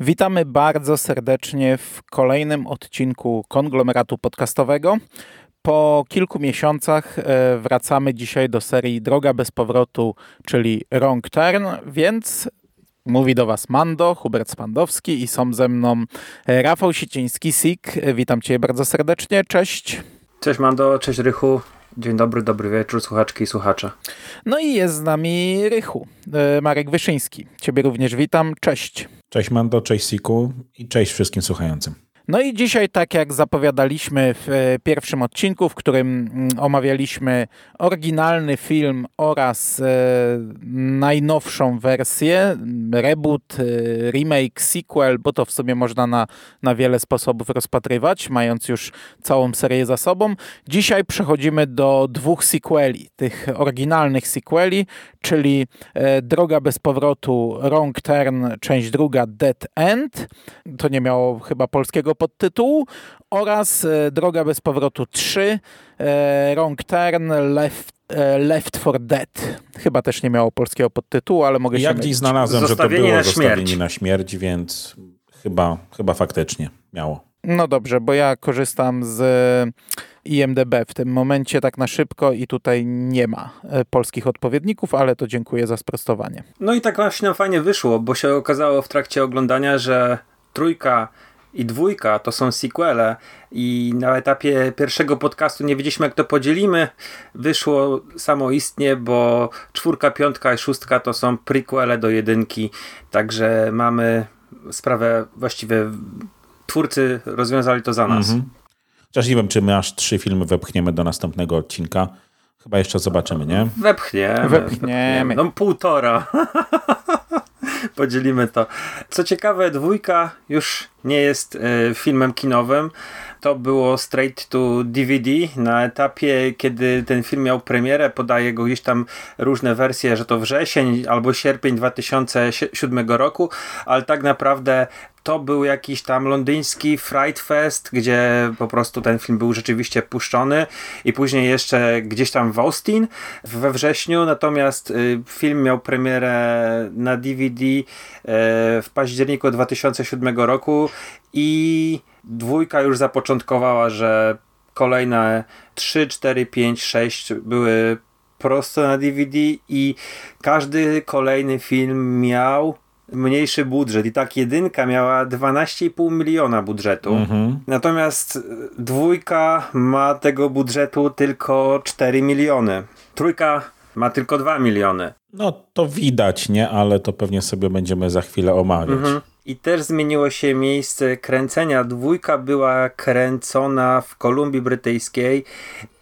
Witamy bardzo serdecznie w kolejnym odcinku konglomeratu podcastowego. Po kilku miesiącach e, wracamy dzisiaj do serii Droga bez powrotu, czyli Wrong Turn, więc mówi do Was Mando, Hubert Spandowski i są ze mną e, Rafał Siciński-Sik. Witam Cię bardzo serdecznie, cześć. Cześć Mando, cześć Rychu. Dzień dobry, dobry wieczór, słuchaczki i słuchacze. No i jest z nami Rychu, e, Marek Wyszyński. Ciebie również witam, cześć. Cześć Mando, cześć Siku i cześć wszystkim słuchającym. No i dzisiaj, tak jak zapowiadaliśmy w e, pierwszym odcinku, w którym mm, omawialiśmy oryginalny film oraz e, najnowszą wersję, reboot, e, remake, sequel, bo to w sumie można na, na wiele sposobów rozpatrywać, mając już całą serię za sobą. Dzisiaj przechodzimy do dwóch sequeli, tych oryginalnych sequeli, czyli Droga bez powrotu, Wrong Turn, część druga, Dead End. To nie miało chyba polskiego podtytułu oraz e, Droga bez powrotu 3, e, Wrong Turn, Left e, Left for Dead. Chyba też nie miało polskiego podtytułu, ale mogę ja się... Ja gdzieś znalazłem, że to było na zostawienie na śmierć, więc chyba, chyba faktycznie miało. No dobrze, bo ja korzystam z IMDB w tym momencie tak na szybko i tutaj nie ma polskich odpowiedników, ale to dziękuję za sprostowanie. No i tak właśnie fajnie wyszło, bo się okazało w trakcie oglądania, że trójka i dwójka to są sequele i na etapie pierwszego podcastu nie wiedzieliśmy jak to podzielimy. Wyszło samoistnie, bo czwórka, piątka i szóstka to są prequele do jedynki, także mamy sprawę właściwie twórcy rozwiązali to za nas. Mhm. Chociaż nie wiem, czy my aż trzy filmy wepchniemy do następnego odcinka. Chyba jeszcze zobaczymy, nie? Wepchniemy. Wepchniemy. No półtora. Podzielimy to. Co ciekawe, dwójka już nie jest y, filmem kinowym. To było straight to DVD na etapie, kiedy ten film miał premierę. Podaje go gdzieś tam różne wersje, że to wrzesień albo sierpień 2007 roku, ale tak naprawdę to był jakiś tam londyński Fright Fest, gdzie po prostu ten film był rzeczywiście puszczony i później jeszcze gdzieś tam w Austin we wrześniu, natomiast y, film miał premierę na DVD y, w październiku 2007 roku i dwójka już zapoczątkowała, że kolejne 3, 4, 5, 6 były prosto na DVD i każdy kolejny film miał mniejszy budżet i tak jedynka miała 12,5 miliona budżetu. Mhm. Natomiast dwójka ma tego budżetu tylko 4 miliony. Trójka ma tylko 2 miliony. No to widać, nie? Ale to pewnie sobie będziemy za chwilę omawiać. Mhm. I też zmieniło się miejsce kręcenia. Dwójka była kręcona w Kolumbii Brytyjskiej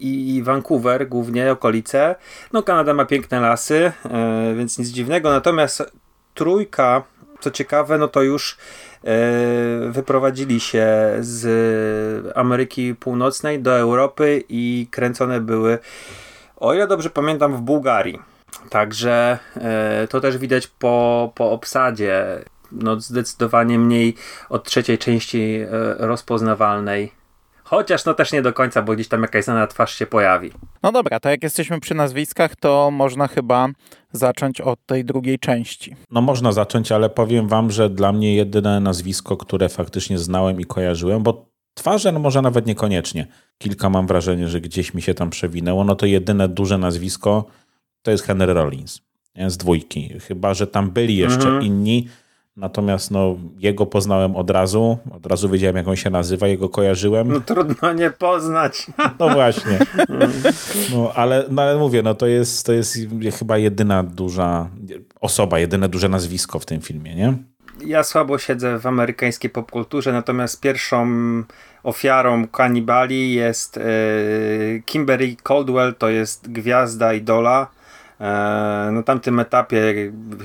i Vancouver, głównie okolice. No, Kanada ma piękne lasy, e, więc nic dziwnego. Natomiast trójka, co ciekawe, no to już e, wyprowadzili się z Ameryki Północnej do Europy i kręcone były, o ile dobrze pamiętam, w Bułgarii. Także e, to też widać po, po obsadzie. No, zdecydowanie mniej od trzeciej części e, rozpoznawalnej Chociaż no też nie do końca, bo gdzieś tam jakaś znana twarz się pojawi. No dobra, to jak jesteśmy przy nazwiskach, to można chyba zacząć od tej drugiej części. No można zacząć, ale powiem wam, że dla mnie jedyne nazwisko, które faktycznie znałem i kojarzyłem, bo twarze no może nawet niekoniecznie. Kilka mam wrażenie, że gdzieś mi się tam przewinęło. No to jedyne duże nazwisko to jest Henry Rollins z dwójki. Chyba, że tam byli jeszcze mhm. inni, Natomiast no, jego poznałem od razu, od razu wiedziałem jak on się nazywa, jego kojarzyłem. No trudno nie poznać. No właśnie. No, ale, no, ale mówię, no to jest, to jest chyba jedyna duża osoba, jedyne duże nazwisko w tym filmie, nie? Ja słabo siedzę w amerykańskiej popkulturze, natomiast pierwszą ofiarą kanibali jest yy, Kimberly Caldwell, to jest gwiazda idola E, na tamtym etapie,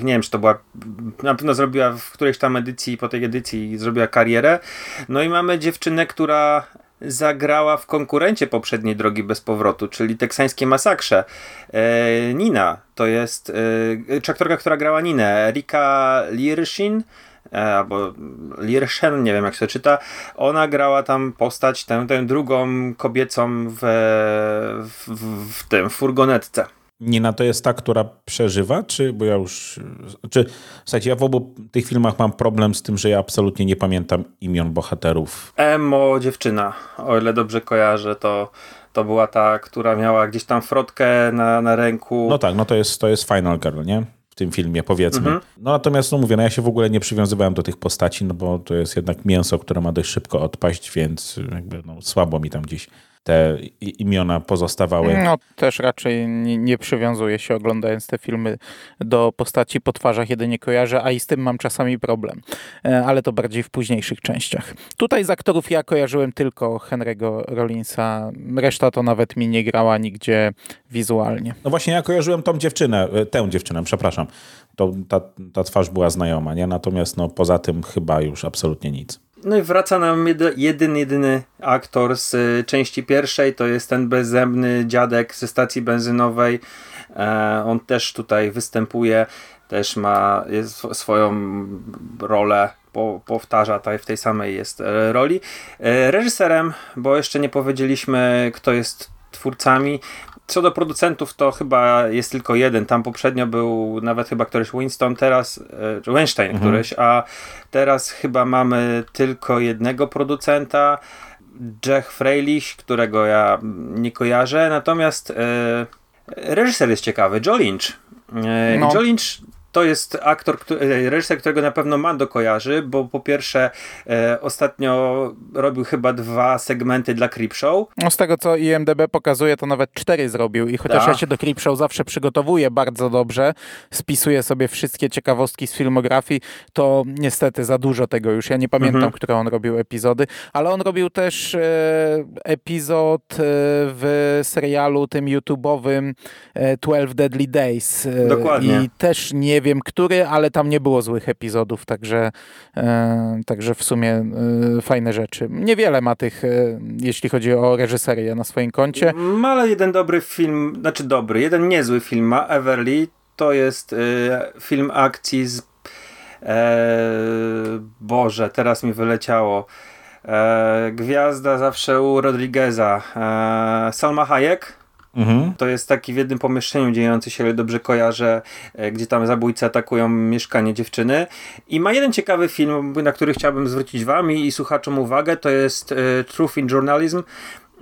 nie wiem, czy to była, na pewno zrobiła w którejś tam edycji, po tej edycji zrobiła karierę. No i mamy dziewczynę, która zagrała w konkurencie poprzedniej Drogi Bez Powrotu, czyli teksańskiej masakrze. E, Nina, to jest e, aktorka, która grała Ninę, Erika Lirshin, e, albo Lirshen, nie wiem jak się to czyta, ona grała tam postać, tę, tę drugą kobiecą w, w, w tym furgonetce. Nina to jest ta, która przeżywa, czy bo ja już. Czy, słuchajcie, ja w obu tych filmach mam problem z tym, że ja absolutnie nie pamiętam imion bohaterów. Emo dziewczyna, o ile dobrze kojarzę, to, to była ta, która miała gdzieś tam frotkę na, na ręku. No tak, no to jest, to jest Final Girl, nie? W tym filmie, powiedzmy. Mhm. No natomiast, no mówię, no ja się w ogóle nie przywiązywałem do tych postaci, no bo to jest jednak mięso, które ma dość szybko odpaść, więc jakby no, słabo mi tam gdzieś te imiona pozostawały. No też raczej nie, nie przywiązuję się oglądając te filmy do postaci po twarzach, jedynie kojarzę, a i z tym mam czasami problem. E, ale to bardziej w późniejszych częściach. Tutaj z aktorów ja kojarzyłem tylko Henry'ego Rollinsa, reszta to nawet mi nie grała nigdzie wizualnie. No właśnie ja kojarzyłem tą dziewczynę, e, tę dziewczynę, przepraszam. To, ta, ta twarz była znajoma, nie? Natomiast no, poza tym chyba już absolutnie nic. No i wraca nam jeden, jedyny aktor z y, części pierwszej, to jest ten bezzębny dziadek ze stacji benzynowej. E, on też tutaj występuje, też ma swoją rolę po, powtarza tutaj w tej samej jest e, roli. E, reżyserem, bo jeszcze nie powiedzieliśmy, kto jest twórcami. Co do producentów, to chyba jest tylko jeden. Tam poprzednio był nawet chyba któryś Winston, teraz e, Weinstein mhm. któryś, a teraz chyba mamy tylko jednego producenta. Jack Freilich, którego ja nie kojarzę, natomiast e, reżyser jest ciekawy, Joe Lynch. E, no. Joe Lynch to jest aktor, który, reżyser, którego na pewno Mando kojarzy, bo po pierwsze e, ostatnio robił chyba dwa segmenty dla Creepshow. No z tego co IMDB pokazuje, to nawet cztery zrobił i chociaż ja się do Creepshow zawsze przygotowuję bardzo dobrze, spisuję sobie wszystkie ciekawostki z filmografii, to niestety za dużo tego już. Ja nie pamiętam, mhm. które on robił epizody, ale on robił też e, epizod e, w serialu tym YouTube'owym e, 12 Deadly Days. E, Dokładnie. I też nie nie wiem który, ale tam nie było złych epizodów, także, e, także w sumie e, fajne rzeczy. Niewiele ma tych, e, jeśli chodzi o reżyserię na swoim koncie. Ma ale jeden dobry film, znaczy dobry, jeden niezły film ma, Everly, to jest film akcji z Boże, teraz mi wyleciało. Gwiazda zawsze u Rodrigueza. Salma Hayek Mhm. To jest taki w jednym pomieszczeniu dziejący się, ale dobrze kojarzę, e, gdzie tam zabójcy atakują mieszkanie dziewczyny. I ma jeden ciekawy film, na który chciałbym zwrócić wam i, słuchaczom uwagę, to jest e, Truth in Journalism.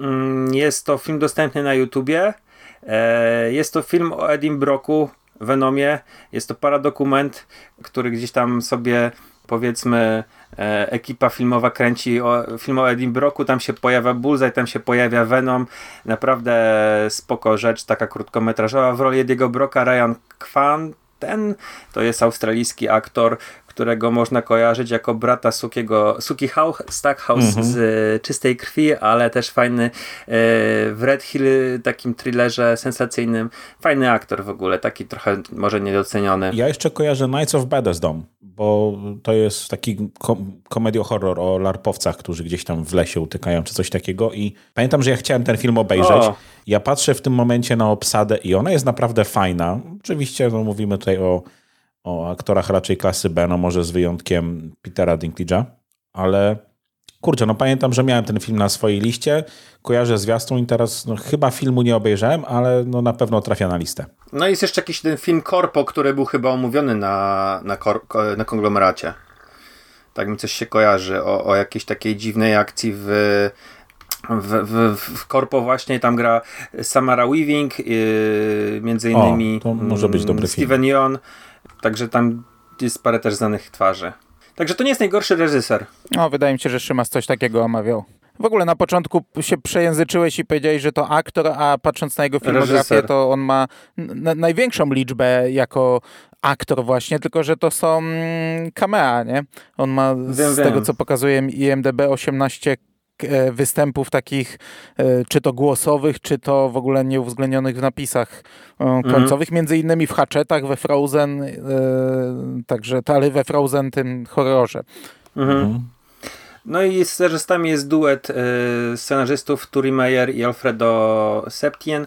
Mm, jest to film dostępny na YouTubie. E, jest to film o Edim Broku, Venomie. Jest to paradokument, który gdzieś tam sobie powiedzmy e, ekipa filmowa kręci o, film o Edim Broku, tam się pojawia Bullseye, tam się pojawia Venom, naprawdę spoko rzecz, taka krótkometrażowa. W roli Ediego Broka Ryan Kwan, ten to jest australijski aktor, którego można kojarzyć jako brata Sukiego, Suki Stackhouse mhm. z e, Czystej Krwi, ale też fajny e, w Red Hill, takim thrillerze sensacyjnym. Fajny aktor w ogóle, taki trochę może niedoceniony. Ja jeszcze kojarzę Knights of Bethesda, bo to jest taki kom komedio-horror o larpowcach, którzy gdzieś tam w lesie utykają, czy coś takiego i pamiętam, że ja chciałem ten film obejrzeć. O. Ja patrzę w tym momencie na obsadę i ona jest naprawdę fajna. Oczywiście no, mówimy tutaj o o aktorach raczej klasy B, no może z wyjątkiem Petera Dinklage'a, ale kurczę, no pamiętam, że miałem ten film na swojej liście, kojarzę zwiastun i teraz no, chyba filmu nie obejrzałem, ale no na pewno trafia na listę. No jest jeszcze jakiś ten film Corpo, który był chyba omówiony na, na, na konglomeracie. Tak mi coś się kojarzy o, o jakiejś takiej dziwnej akcji w w, w, w Corpo właśnie tam gra Samara Weaving, yy, między innymi o, to może być dobry Steven film. Yeun. Także tam jest parę też znanych twarzy. Także to nie jest najgorszy reżyser. No, wydaje mi się, że Szymas coś takiego omawiał. W ogóle na początku się przejęzyczyłeś i powiedziałeś, że to aktor, a patrząc na jego filmografię, reżyser. to on ma największą liczbę jako aktor właśnie, tylko że to są camea, nie? On ma wiem, z wiem. tego, co pokazuje IMDB 18 E, występów takich, e, czy to głosowych, czy to w ogóle nieuwzględnionych w napisach e, mhm. końcowych, mhm. między innymi w Hatchetach, we Frozen, także, ale we Frozen tym horrorze. Mhm. mhm. No i scenarzystami jest duet scenarzystów Turi Meyer i Alfredo Septien.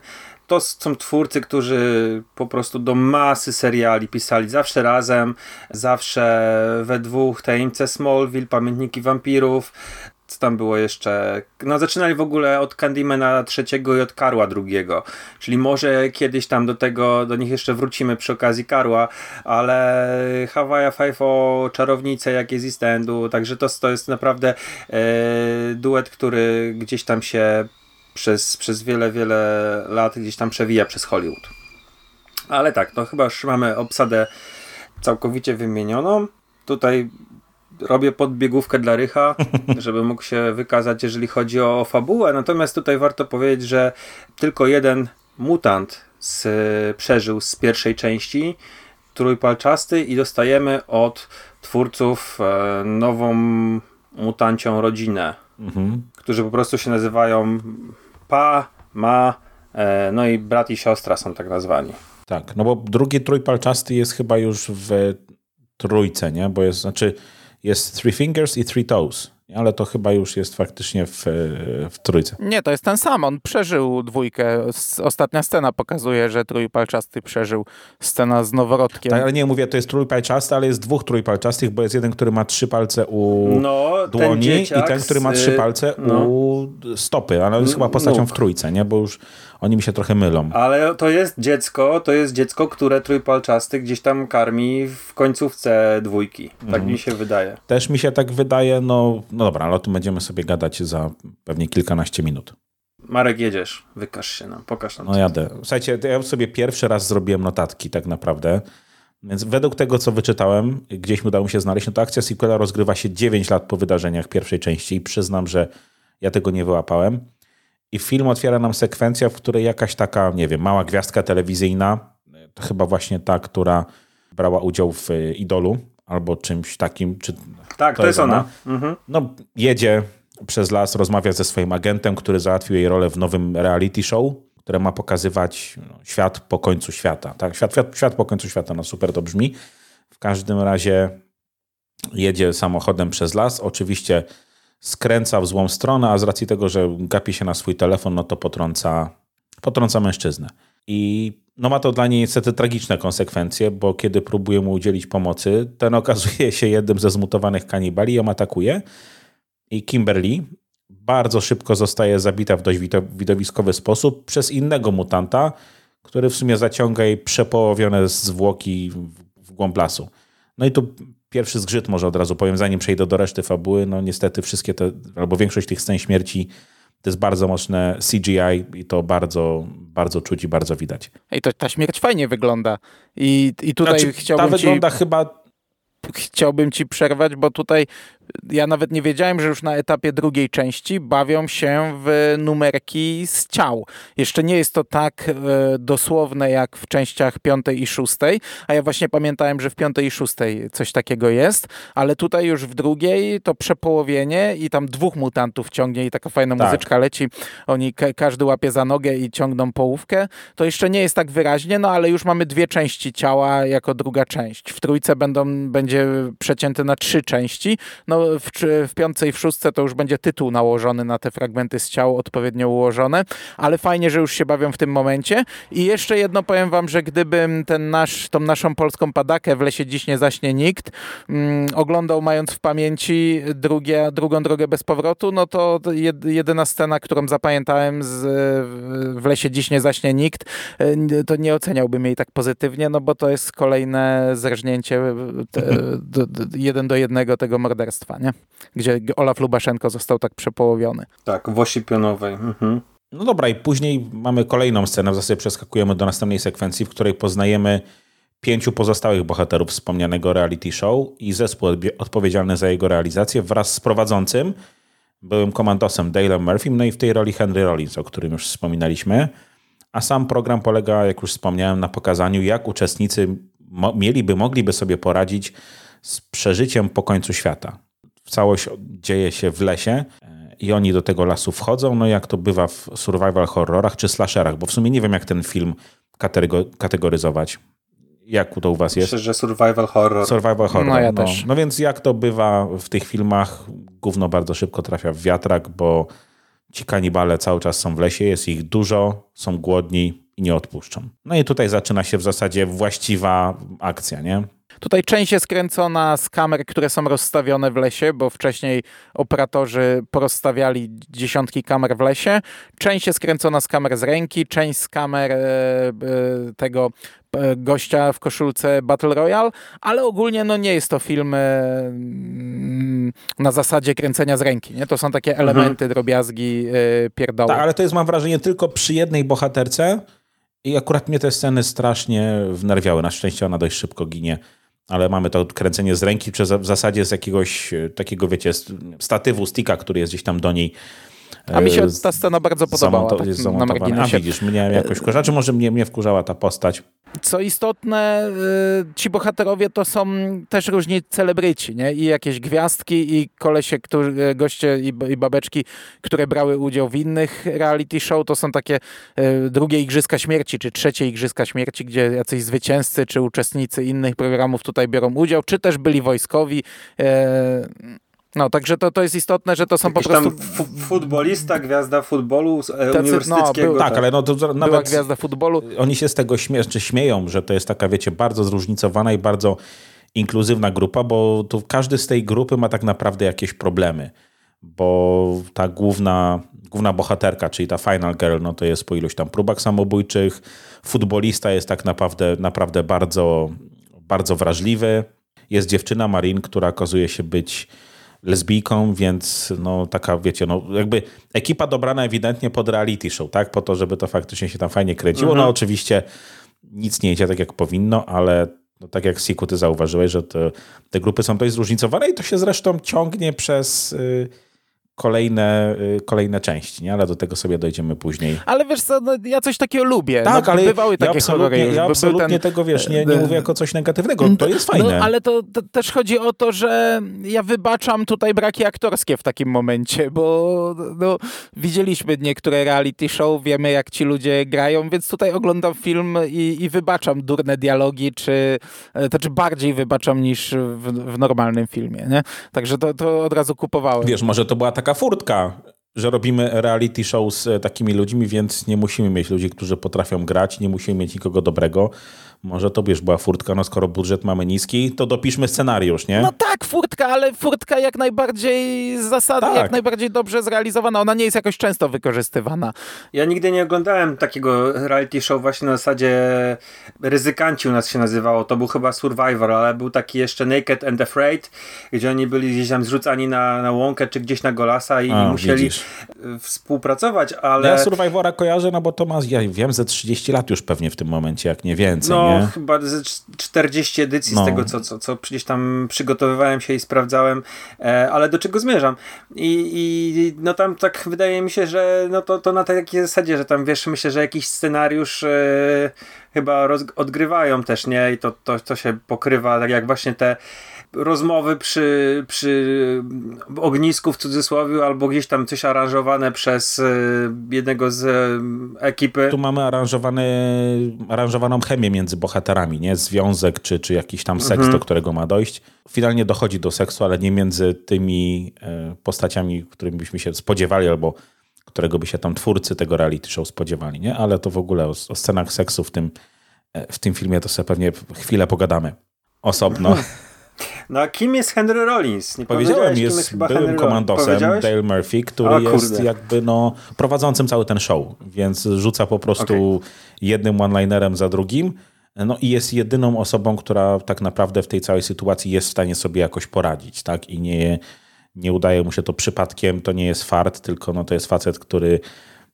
To są twórcy, którzy po prostu do masy seriali pisali zawsze razem, zawsze we dwóch. Tajemnice Smallville, Pamiętniki Wampirów, tam było jeszcze? No zaczynali w ogóle od Candymana trzeciego i od Karła drugiego, czyli może kiedyś tam do tego, do nich jeszcze wrócimy przy okazji Karła, ale Hawaii Five o Czarownicę, jak jest East Endu, także to, to jest naprawdę e, duet, który gdzieś tam się przez, przez wiele, wiele lat gdzieś tam przewija przez Hollywood. Ale tak, to chyba już mamy obsadę całkowicie wymienioną. Tutaj robię podbiegówkę dla Rycha, żeby mógł się wykazać, jeżeli chodzi o, fabułę. Natomiast tutaj warto powiedzieć, że tylko jeden mutant z, przeżył z pierwszej części, trójpalczasty i dostajemy od twórców e, nową mutancią rodzinę, mhm. którzy po prostu się nazywają Pa, Ma, e, no i brat i siostra są tak nazwani. Tak, no bo drugi trójpalczasty jest chyba już w trójce, nie? Bo jest, znaczy jest Three Fingers i Three Toes ale to chyba już jest faktycznie w, w trójce. Nie, to jest ten sam. On przeżył dwójkę. Ostatnia scena pokazuje, że trójpalczasty przeżył. Scena z noworodkiem. Tak, ale nie mówię, to jest trójpalczasty, ale jest dwóch trójpalczastych, bo jest jeden, który ma trzy palce u no, dłoni i ten, który ma trzy palce no. u stopy, ale jest chyba postacią w trójce, nie? Bo już oni mi się trochę mylą. Ale to jest dziecko, to jest dziecko, które trójpalczasty gdzieś tam karmi w końcówce dwójki. Tak mhm. mi się wydaje. Też mi się tak wydaje, no, no dobra, ale o tym będziemy sobie gadać za pewnie kilkanaście minut. Marek, jedziesz, wykaż się nam, pokaż nam. No jadę. Słuchajcie, ja sobie pierwszy raz zrobiłem notatki tak naprawdę. Więc według tego, co wyczytałem, gdzieś udało mi się znaleźć, no to akcja sequela rozgrywa się 9 lat po wydarzeniach pierwszej części i przyznam, że ja tego nie wyłapałem. I film otwiera nam sekwencja, w której jakaś taka, nie wiem, mała gwiazdka telewizyjna, to chyba właśnie ta, która brała udział w Idolu albo czymś takim. Czy tak, to, to jest ona. ona. Mhm. No, jedzie przez las, rozmawia ze swoim agentem, który załatwił jej rolę w nowym reality show, które ma pokazywać no, świat po końcu świata. Tak? Świat, świat, świat po końcu świata, no super to brzmi. W każdym razie jedzie samochodem przez las. Oczywiście skręca w złą stronę, a z racji tego, że gapi się na swój telefon, no to potrąca, potrąca mężczyznę. I no ma to dla niej niestety tragiczne konsekwencje, bo kiedy próbuje mu udzielić pomocy, ten okazuje się jednym ze zmutowanych kanibali, ją atakuje. I Kimberly bardzo szybko zostaje zabita w dość widowiskowy sposób przez innego mutanta, który w sumie zaciąga jej przepołowione zwłoki w głąb lasu. No i tu pierwszy zgrzyt może od razu powiem, zanim przejdę do reszty fabuły. No niestety wszystkie te, albo większość tych scen śmierci to jest bardzo mocne CGI i to bardzo, bardzo czuć i bardzo widać. I to ta śmierć fajnie wygląda. I, i tutaj znaczy, chciałbym ta ci... wygląda chyba chciałbym ci przerwać, bo tutaj ja nawet nie wiedziałem, że już na etapie drugiej części bawią się w numerki z ciał. Jeszcze nie jest to tak e, dosłowne jak w częściach piątej i szóstej, a ja właśnie pamiętałem, że w piątej i szóstej coś takiego jest, ale tutaj już w drugiej to przepołowienie i tam dwóch mutantów ciągnie i taka fajna tak. muzyczka leci. Oni każdy łapie za nogę i ciągną połówkę. To jeszcze nie jest tak wyraźnie, no ale już mamy dwie części ciała jako druga część. W trójce będą, będzie przecięte na trzy części. No w, w piątce i w szóstce to już będzie tytuł nałożony na te fragmenty z ciał odpowiednio ułożone, ale fajnie, że już się bawią w tym momencie. I jeszcze jedno powiem wam, że gdybym ten nasz, tą naszą polską padakę w lesie dziś nie zaśnie nikt, mm, oglądał mając w pamięci drugie, drugą drogę bez powrotu, no to jedyna scena, którą zapamiętałem z, w lesie dziś nie zaśnie nikt, e, to nie oceniałbym jej tak pozytywnie, no bo to jest kolejne zerżnięcie te, do, do, jeden do jednego tego morderstwa, nie? Gdzie Olaf Lubaszenko został tak przepołowiony. Tak, w osi pionowej. Mhm. No dobra, i później mamy kolejną scenę, w zasadzie przeskakujemy do następnej sekwencji, w której poznajemy pięciu pozostałych bohaterów wspomnianego reality show i zespół odpowiedzialny za jego realizację wraz z prowadzącym, byłym komandosem Dale'em Murphym, no i w tej roli Henry Rollins, o którym już wspominaliśmy. A sam program polega, jak już wspomniałem, na pokazaniu, jak uczestnicy mieliby, mogliby sobie poradzić z przeżyciem po końcu świata. Całość dzieje się w lesie e, i oni do tego lasu wchodzą, no jak to bywa w survival horrorach czy slasherach, bo w sumie nie wiem, jak ten film kategoryzować. Jak to u was jest? Myślę, że survival horror. Survival horror. No, ja no. Też. no więc jak to bywa w tych filmach, gówno bardzo szybko trafia w wiatrak, bo ci kanibale cały czas są w lesie, jest ich dużo, są głodni i nie odpuszczą. No i tutaj zaczyna się w zasadzie właściwa akcja, nie? Tutaj część jest kręcona z kamer, które są rozstawione w lesie, bo wcześniej operatorzy porozstawiali dziesiątki kamer w lesie. Część jest kręcona z kamer z ręki, część z kamer e, e, tego e, gościa w koszulce Battle Royale, ale ogólnie no nie jest to film mm, na zasadzie kręcenia z ręki. Nie? To są takie mhm. elementy, mhm. drobiazgi, pierdoły. Tak, ale to jest mam wrażenie tylko przy jednej bohaterce i akurat mnie te sceny strasznie wnerwiały. Na szczęście ona dość szybko ginie ale mamy to kręcenie z ręki, czy w zasadzie z jakiegoś e, takiego, wiecie, statywu, sticka, który jest gdzieś tam do niej a mi się e, ta scena bardzo podobała. Tak, na marginesie. A widzisz, mnie jakoś wkurza. Czy może mnie, mnie wkurzała ta postać? Co istotne, y, ci bohaterowie to są też różni celebryci, nie? I jakieś gwiazdki, i kolesie, którzy, e, goście i, i babeczki, które brały udział w innych reality show. To są takie y, drugie Igrzyska Śmierci, czy trzecie Igrzyska Śmierci, gdzie jacyś zwycięzcy, czy uczestnicy innych programów tutaj biorą udział, czy też byli wojskowi. No, także to, to jest istotne, że to są Jakiś po prostu... futbolista, gwiazda futbolu e, Tacy, uniwersyteckiego. No, był, tak, tak, ale no to nawet... Była gwiazda futbolu. Oni się z tego śmie czy śmieją, że to jest taka, wiecie, bardzo zróżnicowana i bardzo inkluzywna grupa, bo tu każdy z tej grupy ma tak naprawdę jakieś problemy, bo ta główna, główna bohaterka, czyli ta final girl, no to jest po iluś tam próbach samobójczych, futbolista jest tak naprawdę, naprawdę bardzo, bardzo wrażliwy, jest dziewczyna Marin, która okazuje się być lesbijką, więc no taka, wiecie, no jakby ekipa dobrana ewidentnie pod reality show, tak? Po to, żeby to faktycznie się tam fajnie kręciło. No mhm. No oczywiście nic nie idzie tak, jak powinno, ale no, tak jak Siku, ty zauważyłeś, że te, te grupy są dość zróżnicowane i to się zresztą ciągnie przez... Yy, kolejne, y, kolejne części, nie? ale do tego sobie dojdziemy później. Ale wiesz co, no, ja coś takiego lubię. Tak, no, ale bywały takie ja absolutnie, ja absolutnie ten... tego, wiesz, nie, nie mówię jako coś negatywnego, to jest no, fajne. No, ale to, to, też chodzi o to, że ja wybaczam tutaj braki aktorskie w takim momencie, bo no, widzieliśmy niektóre reality show, wiemy jak ci ludzie grają, więc tutaj oglądam film i, i wybaczam durne dialogi, czy e, to czy bardziej wybaczam niż w, w normalnym filmie, nie? Także to, to od razu kupowałem. Wiesz, może to była taka taka furtka, że robimy reality show z takimi ludźmi, więc nie musimy mieć ludzi, którzy potrafią grać, nie musimy mieć nikogo dobrego. Może to wiesz, była furtka, no skoro budżet mamy niski, to dopiszmy scenariusz, nie? No tak, furtka, ale furtka jak najbardziej zasadna, tak. jak najbardziej dobrze zrealizowana. Ona nie jest jakoś często wykorzystywana. Ja nigdy nie oglądałem takiego reality show właśnie na zasadzie Ryzykanci u nas się nazywało. To był chyba Survivor, ale był taki jeszcze Naked and Afraid, gdzie oni byli gdzieś tam zrzucani na, na łąkę czy gdzieś na golasa i A, musieli widzisz. współpracować, ale... Ja Survivora kojarzę, no bo to ma, ja wiem, ze 30 lat już pewnie w tym momencie, jak nie więcej, no, nie? chyba ze 40 edycji no. z tego, co, co, co gdzieś tam przygotowywałem się i sprawdzałem, e, ale do czego zmierzam. I, I no tam tak wydaje mi się, że no to, to na takiej zasadzie, że tam wiesz, myślę, że jakiś scenariusz e, chyba odgrywają też, nie? I to, to, to się pokrywa, tak jak właśnie te rozmowy przy, przy ognisku w cudzysłowie, albo gdzieś tam coś aranżowane przez e, jednego z e, ekipy. Tu mamy aranżowany, aranżowaną chemię między bohaterami, nie? Związek czy, czy jakiś tam seks, mhm. do którego ma dojść. Finalnie dochodzi do seksu, ale nie między tymi e, postaciami, którymi byśmy się spodziewali, albo którego by się tam twórcy tego reality show spodziewali, nie? Ale to w ogóle o, o scenach seksu w tym, w tym filmie to sobie pewnie chwilę pogadamy osobno. No a kim jest Henry Rollins? Nie powiedziałem, jest, jest byłym Henry komandosem Dale Murphy, który o, jest jakby no, prowadzącym cały ten show, więc rzuca po prostu okay. jednym one-linerem za drugim. No i jest jedyną osobą, która tak naprawdę w tej całej sytuacji jest w stanie sobie jakoś poradzić, tak? I nie, nie udaje mu się to przypadkiem, to nie jest fart, tylko no to jest facet, który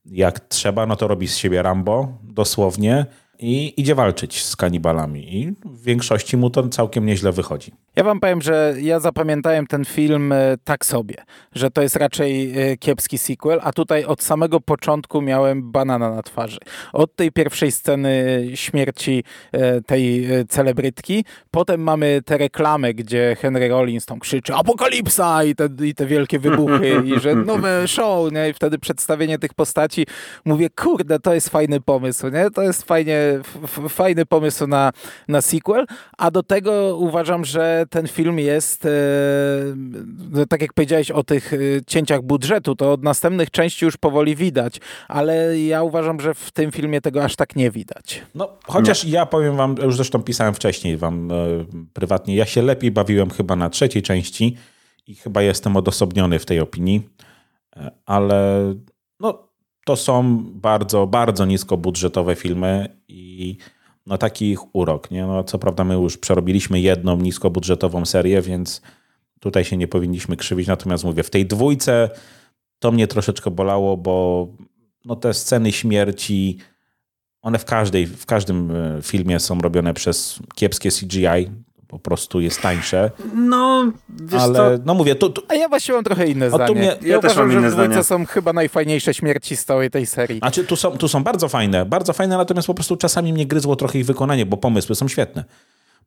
jak trzeba, no to robi z siebie Rambo, dosłownie i idzie walczyć z kanibalami. I w większości mu to całkiem nieźle wychodzi. Ja wam powiem, że ja zapamiętałem ten film e, tak sobie, że to jest raczej e, kiepski sequel, a tutaj od samego początku miałem banana na twarzy. Od tej pierwszej sceny śmierci e, tej celebrytki, potem mamy te reklamy, gdzie Henry Rollins tam krzyczy apokalipsa i te, i te wielkie wybuchy i że nowe show, nie? I wtedy przedstawienie tych postaci. Mówię, kurde, to jest fajny pomysł, nie? To jest fajnie, fajny pomysł na, na sequel, a do tego uważam, że ten film jest, e, tak jak powiedziałeś o tych e, cięciach budżetu, to od następnych części już powoli widać, ale ja uważam, że w tym filmie tego aż tak nie widać. No, chociaż ja powiem wam, już zresztą pisałem wcześniej wam e, prywatnie, ja się lepiej bawiłem chyba na trzeciej części i chyba jestem odosobniony w tej opinii, e, ale no, to są bardzo, bardzo niskobudżetowe filmy i no taki ich urok. Nie? No, co prawda my już przerobiliśmy jedną niskobudżetową serię, więc tutaj się nie powinniśmy krzywić. Natomiast mówię, w tej dwójce to mnie troszeczkę bolało, bo no, te sceny śmierci, one w, każdej, w każdym e, filmie są robione przez kiepskie CGI po prostu jest tańsze. No, wiesz ale co? no mówię, tu, tu, A ja właściwie mam trochę inne zdanie. mnie- ja, ja też uważam, mam że dwójce zdanie. są chyba najfajniejsze śmierci z całej tej serii. Znaczy, tu są, tu są bardzo fajne, bardzo fajne, natomiast po prostu czasami mnie gryzło trochę ich wykonanie, bo pomysły są świetne.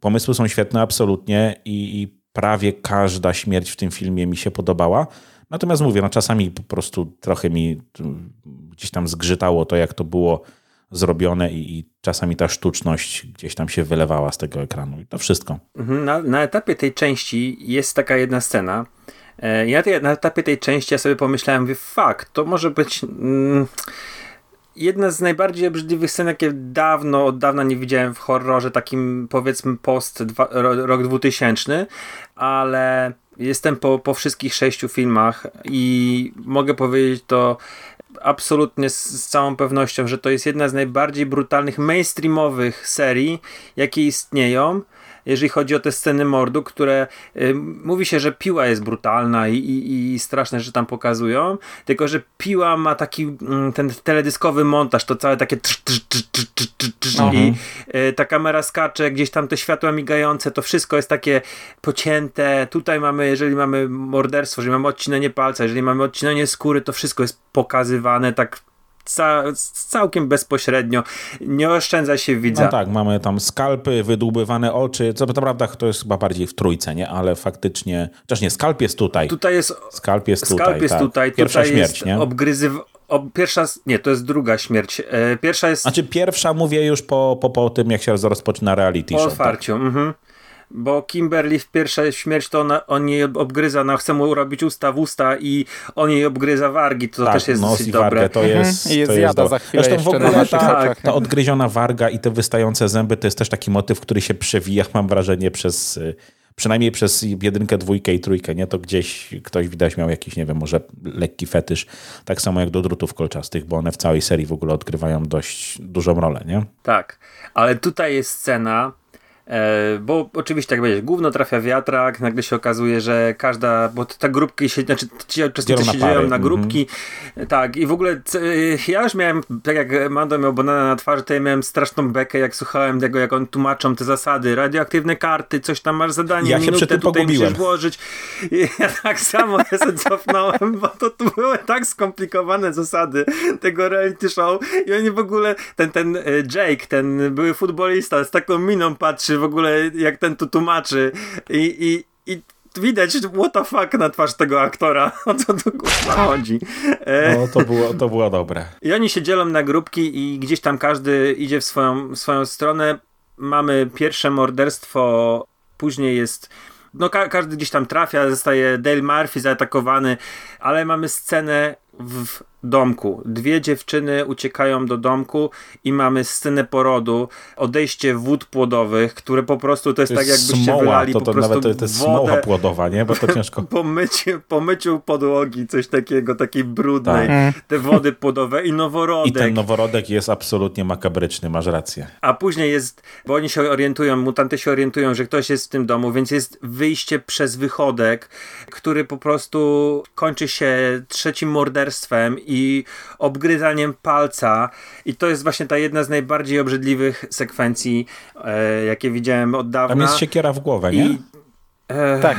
Pomysły są świetne absolutnie i, i prawie każda śmierć w tym filmie mi się podobała. Natomiast mówię, no czasami po prostu trochę mi gdzieś tam zgrzytało to, jak to było zrobione i, i czasami ta sztuczność gdzieś tam się wylewała z tego ekranu. I to wszystko. Mhm, Na, na etapie tej części jest taka jedna scena. E, Ja tej, na etapie tej części ja sobie pomyślałem, mówię, fuck, to może być mm, jedna z najbardziej obrzydliwych scen, jakie dawno, od dawna nie widziałem w horrorze, takim powiedzmy post dwa, ro, rok 2000, ale jestem po, po wszystkich sześciu filmach i mogę powiedzieć to absolutnie z, z całą pewnością, że to jest jedna z najbardziej brutalnych mainstreamowych serii, jakie istnieją jeżeli chodzi o te sceny mordu, które y, mówi się, że piła jest brutalna i, i, i straszne, że tam pokazują, tylko że piła ma taki mm, ten teledyskowy montaż, to całe takie trz, trz, trz, i y, ta kamera skacze, gdzieś tam te światła migające, to wszystko jest takie pocięte. Tutaj mamy, jeżeli mamy morderstwo, jeżeli mamy odcinanie palca, jeżeli mamy odcinanie skóry, to wszystko jest pokazywane tak ca całkiem bezpośrednio. Nie oszczędza się widza. No tak, mamy tam skalpy, wydłubywane oczy. Co to prawda to jest chyba bardziej w trójce, nie? Ale faktycznie, chociaż nie, skalp jest tutaj. Tutaj jest Skalp jest tutaj. Skalp jest tak. tutaj, Pierwsza tutaj śmierć, nie? obgryzyw... Ob, pierwsza, nie, to jest druga śmierć. E, pierwsza jest Znaczy pierwsza mówię już po, po, po tym, jak się rozpoczyna reality po show. Tak. otwarciu. Mhm. Bo Kimberly w pierwszej śmierć to ona, on jej obgryza, no chce mu robić usta w usta i on jej obgryza wargi, to Tak, też jest dosyć i dobre. wargę to jest. I je to do- za chwilę Zresztą w jeszcze na ogóle naszych ta, ta odgryziona warga i te wystające zęby to jest też taki motyw, który się przewija, mam wrażenie, przez y, przynajmniej przez jedynkę, dwójkę i trójkę, nie? To gdzieś ktoś widać miał jakiś, nie wiem, może lekki fetysz. Tak samo jak do drutów kolczastych, bo one w całej serii w ogóle odgrywają dość dużą rolę, nie? Tak, ale tutaj jest scena, bo oczywiście jak będzie, gówno trafia wiatrak, nagle się okazuje, że każda, bo te grupki się, znaczy ci uczestnicy Dzielą na się dzieją pary, na grupki, tak i w ogóle c- ja już miałem, tak jak Mando miał banana na twarzy, to ja miałem straszną bekę, jak słuchałem tego, jak on tłumaczą te zasady, radioaktywne karty, coś tam masz zadanie, Ja się minutę przy tym tutaj pogubiłem. musisz włożyć. I ja tak samo ja się cofnąłem, bo to, to były tak skomplikowane zasady tego reality show i oni w ogóle, ten, ten e, Jake, ten były futbolista z taką miną patrzy w ogóle jak ten tu tłumaczy i, i, i widać what the fuck na twarz tego aktora, o co tu kurwa chodzi. E, No, to było, to było dobre. i oni się dzielą na grupki i gdzieś tam każdy idzie w swoją, w swoją stronę. Mamy pierwsze morderstwo, później jest. No, ka- każdy gdzieś tam trafia, zostaje Dale Murphy zaatakowany, ale mamy scenę w domku. Dwie dziewczyny uciekają do domku i mamy scenę porodu, odejście wód płodowych, które po prostu to jest To tak, jest jakbyście smoła, wylali to, po to prostu nawet to, to jest wodę smoła płodowa, nie? Bo to ciężko. po myciu, po myciu podłogi, coś takiego, takiej brudnej, Tak. te wody płodowe i noworodek. I ten noworodek jest absolutnie makabryczny, masz rację. A później jest, bo oni się orientują, mutanty się orientują, że ktoś jest w tym domu, więc jest wyjście przez wychodek, który po prostu kończy się trzecim morderstwem i obgryzaniem palca. I to jest właśnie ta jedna z najbardziej obrzydliwych sekwencji, e, jakie widziałem od dawna. Tam jest siekiera w głowę, nie? I, e, Tak.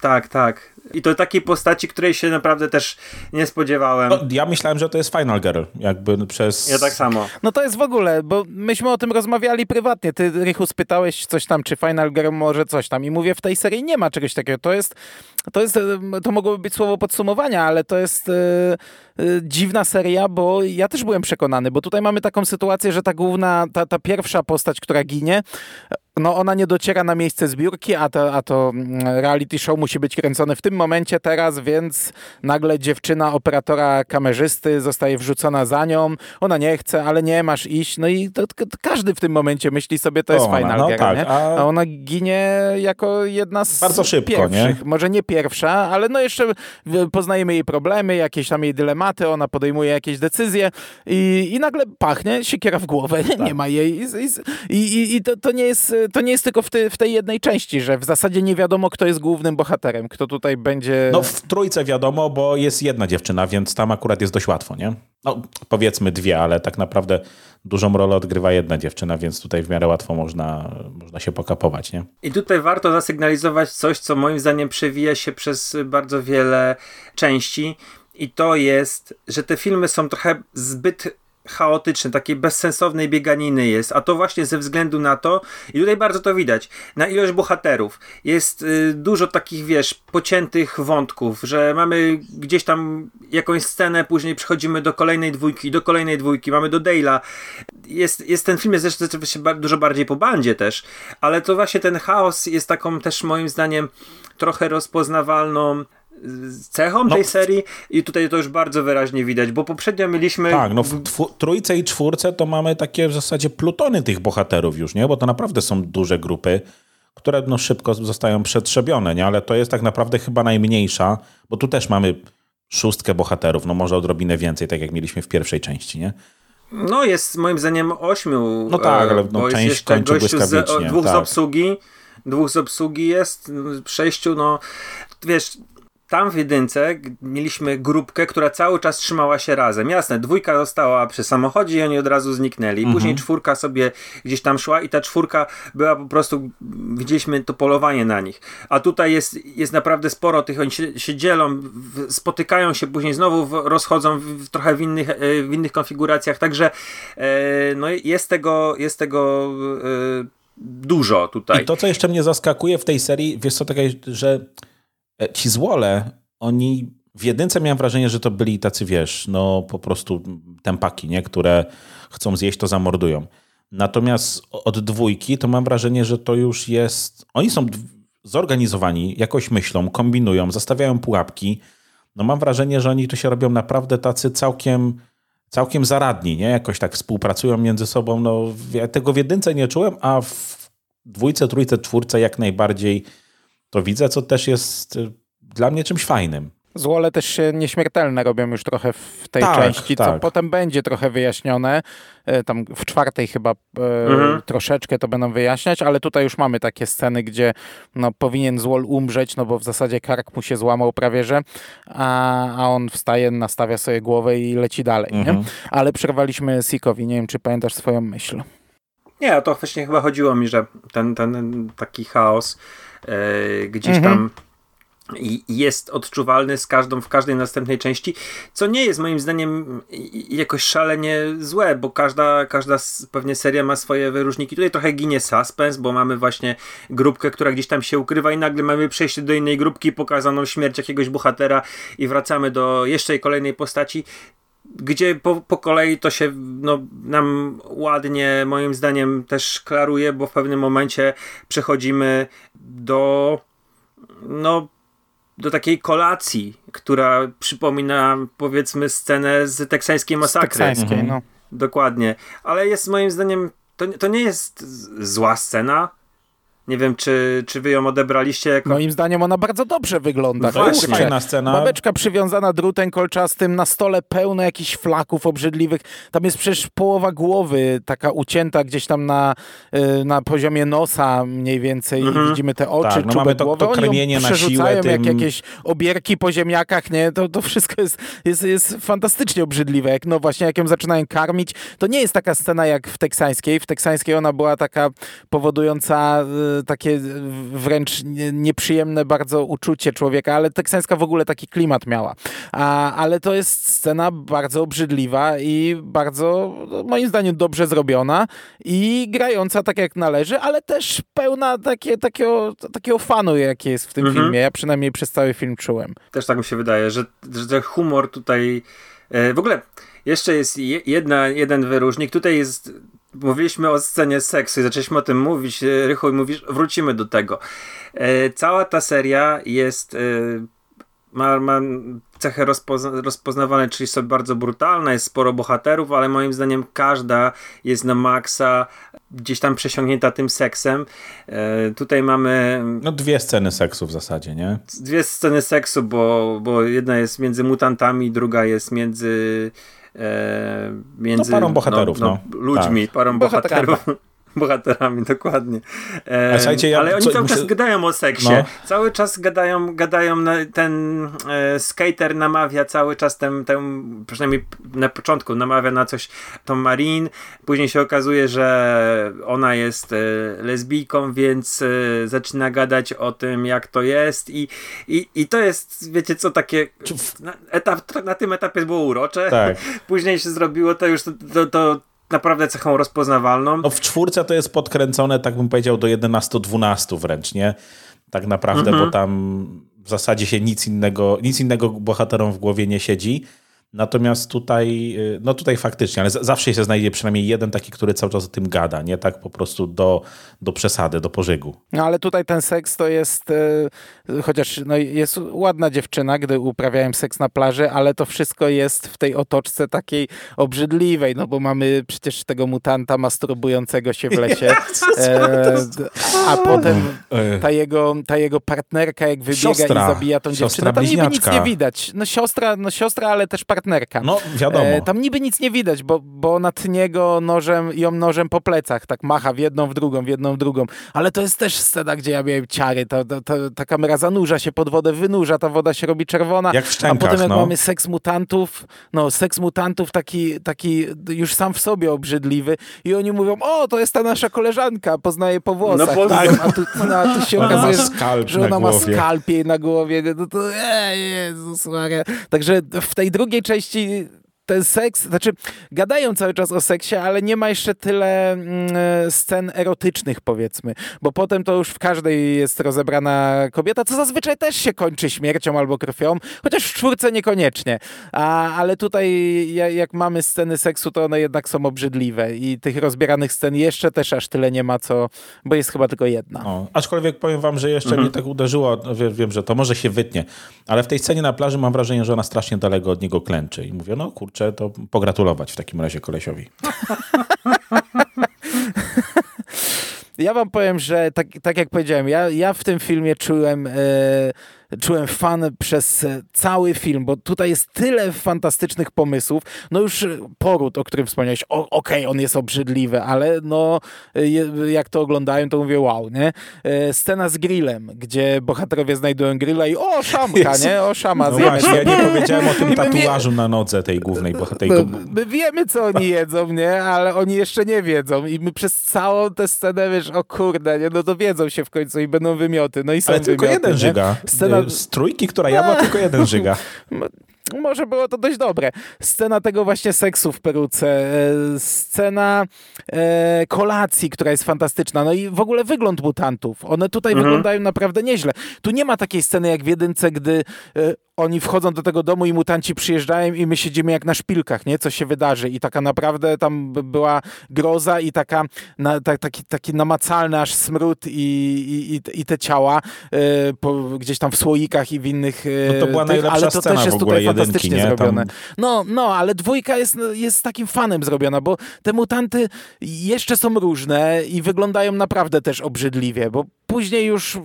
tak, tak. I to takiej postaci, której się naprawdę też nie spodziewałem. No, ja myślałem, że to jest Final Girl, jakby przez... Ja tak samo. No to jest w ogóle, bo myśmy o tym rozmawiali prywatnie. Ty, Rychu, spytałeś coś tam, czy Final Girl może coś tam. I mówię, w tej serii nie ma czegoś takiego. To jest, to jest, to mogłoby być słowo podsumowania, ale to jest e, e, dziwna seria, bo ja też byłem przekonany, bo tutaj mamy taką sytuację, że ta główna, ta, ta pierwsza postać, która ginie, no ona nie dociera na miejsce zbiórki, a to, a to mm, reality show musi być kręcone w tym momencie teraz, więc nagle dziewczyna operatora kamerzysty zostaje wrzucona za nią, ona nie chce, ale nie, masz iść, no i to, to, każdy w tym momencie myśli sobie, to jest ona, Final no, tak, nie? A... a... ona ginie jako jedna z Bardzo szybko, pierwszych, nie? może nie pierwsza, ale no jeszcze poznajemy jej problemy, jakieś tam jej dylematy, ona podejmuje jakieś decyzje i, i nagle pachnie, siekiera w głowę, tak. nie ma jej i, i, i to, to, nie jest, to nie jest tylko w, te, w tej jednej części, że w zasadzie nie wiadomo, kto jest głównym bohaterem, kto tutaj będzie... No w trójce wiadomo, bo jest jedna dziewczyna, więc tam akurat jest dość łatwo, nie? No powiedzmy dwie, ale tak naprawdę dużą rolę odgrywa jedna dziewczyna, więc tutaj w miarę łatwo można, można się pokapować, nie? I tutaj warto zasygnalizować coś, co moim zdaniem przewija się przez bardzo wiele części i to jest, że te filmy są trochę zbyt chaotyczny, takiej bezsensownej bieganiny jest, a to właśnie ze względu na to, i tutaj bardzo to widać, na ilość bohaterów. Jest y, dużo takich, wiesz, pociętych wątków, że mamy gdzieś tam jakąś scenę, później przechodzimy do kolejnej dwójki, do kolejnej dwójki, mamy do Dale'a. Jest, jest ten film jest zresztą dużo bardziej po bandzie też, ale to właśnie ten chaos jest taką też moim zdaniem trochę rozpoznawalną cechą no, tej serii i tutaj to już bardzo wyraźnie widać, bo poprzednio mieliśmy... Tak, no w trójce i czwórce to mamy takie w zasadzie plutony tych bohaterów już, nie? Bo to naprawdę są duże grupy, które no szybko zostają przetrzebione, nie? Ale to jest tak naprawdę chyba najmniejsza, bo tu też mamy szóstkę bohaterów, no może odrobinę więcej, tak jak mieliśmy w pierwszej części, nie? No jest moim zdaniem ośmiu. No tak, ale no, część kończy błyskawicznie. Z, dwóch tak. z obsługi, dwóch z obsługi jest, sześciu, no wiesz, tam w jedynce mieliśmy grupkę, która cały czas trzymała się razem. Jasne, dwójka została przy samochodzie i oni od razu zniknęli. Mhm. Później czwórka sobie gdzieś tam szła i ta czwórka była po prostu, widzieliśmy to polowanie na nich. A tutaj jest, jest naprawdę sporo tych, oni się, się dzielą, w, spotykają się, później znowu w, rozchodzą w, trochę w innych, e, w innych konfiguracjach, także e, no jest tego, jest tego e, dużo tutaj. I to, co jeszcze mnie zaskakuje w tej serii, wiesz co, takie, że ci złole, oni w jedynce miałem wrażenie, że to byli tacy, wiesz, no po prostu tempaki, nie? które chcą zjeść, to zamordują. Natomiast od dwójki to mam wrażenie, że to już jest. Oni są zorganizowani, jakoś myślą, kombinują, zastawiają pułapki. No mam wrażenie, że oni to się robią naprawdę tacy całkiem, całkiem zaradni, nie? Jakoś tak współpracują między sobą. No, ja tego w jedynce nie czułem, a w dwójce, trójce, czwórce jak najbardziej to widzę, co też jest y, dla mnie czymś fajnym. Złole też się nieśmiertelne robią już trochę w tej tak, części, tak. co potem będzie trochę wyjaśnione. E, tam w czwartej chyba e, mhm. troszeczkę to będą wyjaśniać, ale tutaj już mamy takie sceny, gdzie no, powinien Złol umrzeć, no bo w zasadzie kark mu się złamał prawie, że a, a on wstaje, nastawia sobie głowę i leci dalej. Mhm. Ale przerwaliśmy Sikowi, nie wiem czy pamiętasz swoją myśl. Nie, to właśnie chyba chodziło mi, że ten, ten taki chaos gdzieś mhm. tam i jest odczuwalny z każdą, w każdej następnej części, co nie jest moim zdaniem jakoś szalenie złe, bo każda, każda pewnie seria ma swoje wyróżniki. Tutaj trochę ginie suspense, bo mamy właśnie grupkę, która gdzieś tam się ukrywa i nagle mamy przejście do innej grupki, pokazaną śmierć jakiegoś bohatera i wracamy do jeszcze kolejnej postaci gdzie po, po kolei to się no, nam ładnie, moim zdaniem, też klaruje, bo w pewnym momencie przechodzimy do no, do takiej kolacji, która przypomina powiedzmy scenę z teksańskiej masakry. Z teksańskiej, mhm. no. Dokładnie. Ale jest moim zdaniem, to, to nie jest zła scena, nie wiem, czy, czy wy ją odebraliście jako... Moim zdaniem ona bardzo dobrze wygląda. To jest fajna scena. Babeczka przywiązana drutem kolczastym, na stole pełno jakichś flaków obrzydliwych. Tam jest przecież połowa głowy taka ucięta gdzieś tam na, y, na poziomie nosa mniej więcej mhm. i widzimy te oczy, tak, no mamy to, głowy. to kremienie na siłę. Tym... jak jakieś obierki po ziemniakach, nie? To, to wszystko jest, jest, jest fantastycznie obrzydliwe. Jak, no właśnie, jak ją zaczynają karmić, to nie jest taka scena jak w teksańskiej. W teksańskiej ona była taka powodująca y, takie wręcz nieprzyjemne bardzo uczucie człowieka, ale teksańska w ogóle taki klimat miała. A, ale to jest scena bardzo obrzydliwa i bardzo, no, moim zdaniem, dobrze zrobiona i grająca tak jak należy, ale też pełna takie, takiego, takiego fanu, jaki jest w tym mhm. filmie. Ja przynajmniej przez cały film czułem. Też tak mi się wydaje, że, że humor tutaj... E, w ogóle jeszcze jest jedna, jeden wyróżnik. Tutaj jest mówiliśmy o scenie seksu i zaczęliśmy o tym mówić, Rychu, i mówisz, wrócimy do tego. Cała ta seria jest ma, ma cechy rozpozna rozpoznawane, czyli są bardzo brutalne, jest sporo bohaterów, ale moim zdaniem każda jest na maksa gdzieś tam przesiągnięta tym seksem. E, tutaj mamy... No dwie sceny seksu w zasadzie, nie? Dwie sceny seksu, bo, bo jedna jest między mutantami, druga jest między... E, między no, parą bohaterów, no, no. ludźmi, tak. parą bohaterów bohaterami, dokładnie. E, ja, ale oni co, cały muszę... czas gadają o seksie. No. Cały czas gadają, gadają na, ten e, skater namawia cały czas ten, ten, przynajmniej na początku namawia na coś tą Marin. Później się okazuje, że ona jest e, lesbijką, więc e, zaczyna gadać o tym, jak to jest i, i, i to jest, wiecie co, takie na, etap, na tym etapie było urocze. Tak. Później się zrobiło to już to, to, to naprawdę cechą rozpoznawalną. No w czwórce to jest podkręcone, tak bym powiedział, do 11-12 wręcz, nie? Tak naprawdę, mhm. bo tam w zasadzie się nic innego, nic innego bohaterom w głowie nie siedzi. Natomiast tutaj, y, no tutaj faktycznie, ale zawsze się znajdzie przynajmniej jeden taki, który cały czas o tym gada, nie tak po prostu do, do przesady, do pożygu. No ale tutaj ten seks to jest, yy, chociaż no, jest ładna dziewczyna, gdy uprawiałem seks na plaży, ale to wszystko jest w tej otoczce takiej obrzydliwej, no bo mamy przecież tego mutanta masturbującego się w lesie, e, a potem ta jego, ta jego partnerka jak wybiega siostra, i zabija tą dziewczynę, tam niby nic nie widać. No siostra, no siostra, ale też partnerka partnerka. No, wiadomo. E, tam niby nic nie widać, bo, bo na niego nożem, ją nożem po plecach, tak macha w jedną, w drugą, w jedną, w drugą. Ale to jest też scena, gdzie ja miałem ciary. To, to, to, ta kamera zanurza się pod wodę, wynurza, ta woda się robi czerwona. Jak w szczękach, A potem jak no. mamy seks mutantów, no seks mutantów taki, taki już sam w sobie obrzydliwy i oni mówią, o, to jest ta nasza koleżanka, poznaje po włosach. No, tak. a, tu, no, a tu się okazuje, że ona ma skalpie na głowie. No to, e, Jezus Maria. Także w tej drugiej części ten seks, znaczy gadają cały czas o seksie, ale nie ma jeszcze tyle mm, scen erotycznych powiedzmy, bo potem to już w każdej jest rozebrana kobieta, co zazwyczaj też się kończy śmiercią albo krwią, chociaż w czwórce niekoniecznie, A, ale tutaj jak mamy sceny seksu, to one jednak są obrzydliwe i tych rozbieranych scen jeszcze też aż tyle nie ma, co, bo jest chyba tylko jedna. O, aczkolwiek powiem wam, że jeszcze mhm. mnie tak uderzyło, wiem, wiem, że to może się wytnie, ale w tej scenie na plaży mam wrażenie, że ona strasznie daleko od niego klęczy i mówię, no kurczę, to pogratulować w takim razie kolesiowi. Ja wam powiem, że tak, tak jak powiedziałem, ja, ja w tym filmie czułem e, czułem fan przez e, cały film, bo tutaj jest tyle fantastycznych pomysłów. No już e, poród, o którym wspomniałeś, okej, okay, on jest obrzydliwy, ale no e, jak to oglądają, to mówię wow, nie? Scena z grillem, gdzie bohaterowie znajdują grilla i o, szamka, nie? O, szama. No właśnie, ja nie powiedziałem o tym tatuażu na nodze tej głównej bohaterki. My, my wiemy, co oni jedzą, nie? Ale oni jeszcze nie wiedzą i my przez całą tę scenę, wiesz, o kurde, nie? No dowiedzą się w końcu i będą wymioty. No i są Ale tylko wymioty, jeden nie? żyga. Scena z trójki, która jadła tylko jeden żyga. może było to dość dobre. Scena tego właśnie seksu w peruce, e, scena e, kolacji, która jest fantastyczna, no i w ogóle wygląd mutantów. One tutaj mhm. wyglądają naprawdę nieźle. Tu nie ma takiej sceny jak w jedynce, gdy e, oni wchodzą do tego domu i mutanci przyjeżdżają i my siedzimy jak na szpilkach, nie? Co się wydarzy. I taka naprawdę tam była groza i taka, na, ta, taki, taki namacalny aż smród i, i, i te ciała po, gdzieś tam w słoikach i w innych no to była tych, najlepsza ale to też jest tutaj fantastycznie nie? zrobione. Tam... No, no, ale dwójka jest, jest takim fanem zrobiona, bo te mutanty jeszcze są różne i wyglądają naprawdę też obrzydliwie, bo później już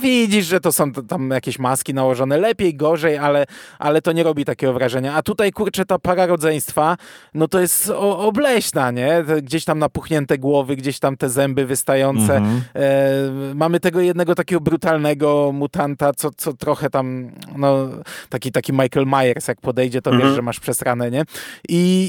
widzisz, że to są tam jakieś maski nałożone lepiej, gorzej, ale, ale to nie robi takiego wrażenia. A tutaj, kurczę, ta para rodzeństwa, no to jest obleśna, nie? Gdzieś tam napuchnięte głowy, gdzieś tam te zęby wystające. Mhm. E, mamy tego jednego takiego brutalnego mutanta, co, co trochę tam, no, taki, taki Michael Myers, jak podejdzie, to mhm. wiesz, że masz przesrane, nie? I,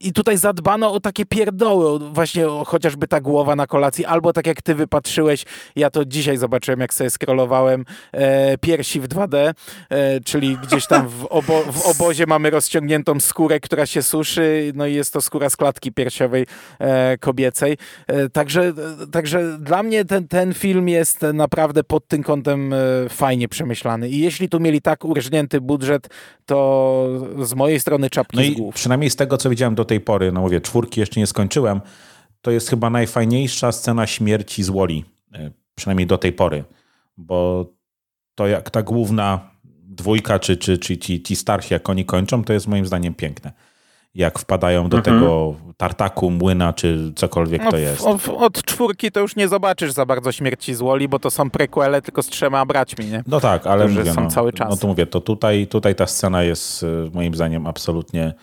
i, I tutaj zadbano o takie pierdoły, właśnie o, chociażby ta głowa na kolacji, albo tak jak ty wypatrzyłeś, ja to dzisiaj zobaczyłem, jak sobie scrollowałem e, piersi w 2D, e, czyli gdzieś tam w, obo w, obozie mamy rozciągniętą skórę, która się suszy, no i jest to skóra z klatki piersiowej e, kobiecej. E, także, także dla mnie ten, ten film jest naprawdę pod tym kątem e, fajnie przemyślany i jeśli tu mieli tak urżnięty budżet, to z mojej strony czapki no z głów. Przynajmniej z tego, co widziałem do tej pory, no mówię, czwórki jeszcze nie skończyłem, to jest chyba najfajniejsza scena śmierci z Woli, e, przynajmniej do tej pory, bo to jak ta główna dwójka, czy, czy, czy ci, ci starsi, jak oni kończą, to jest moim zdaniem piękne. Jak wpadają do mhm. tego tartaku, młyna, czy cokolwiek no, to jest. Od, od czwórki to już nie zobaczysz za bardzo śmierci z Woli, bo to są prequele tylko z trzema braćmi, nie? No tak, ale mówię, są no, cały czas. No to mówię, to tutaj, tutaj ta scena jest e, moim zdaniem absolutnie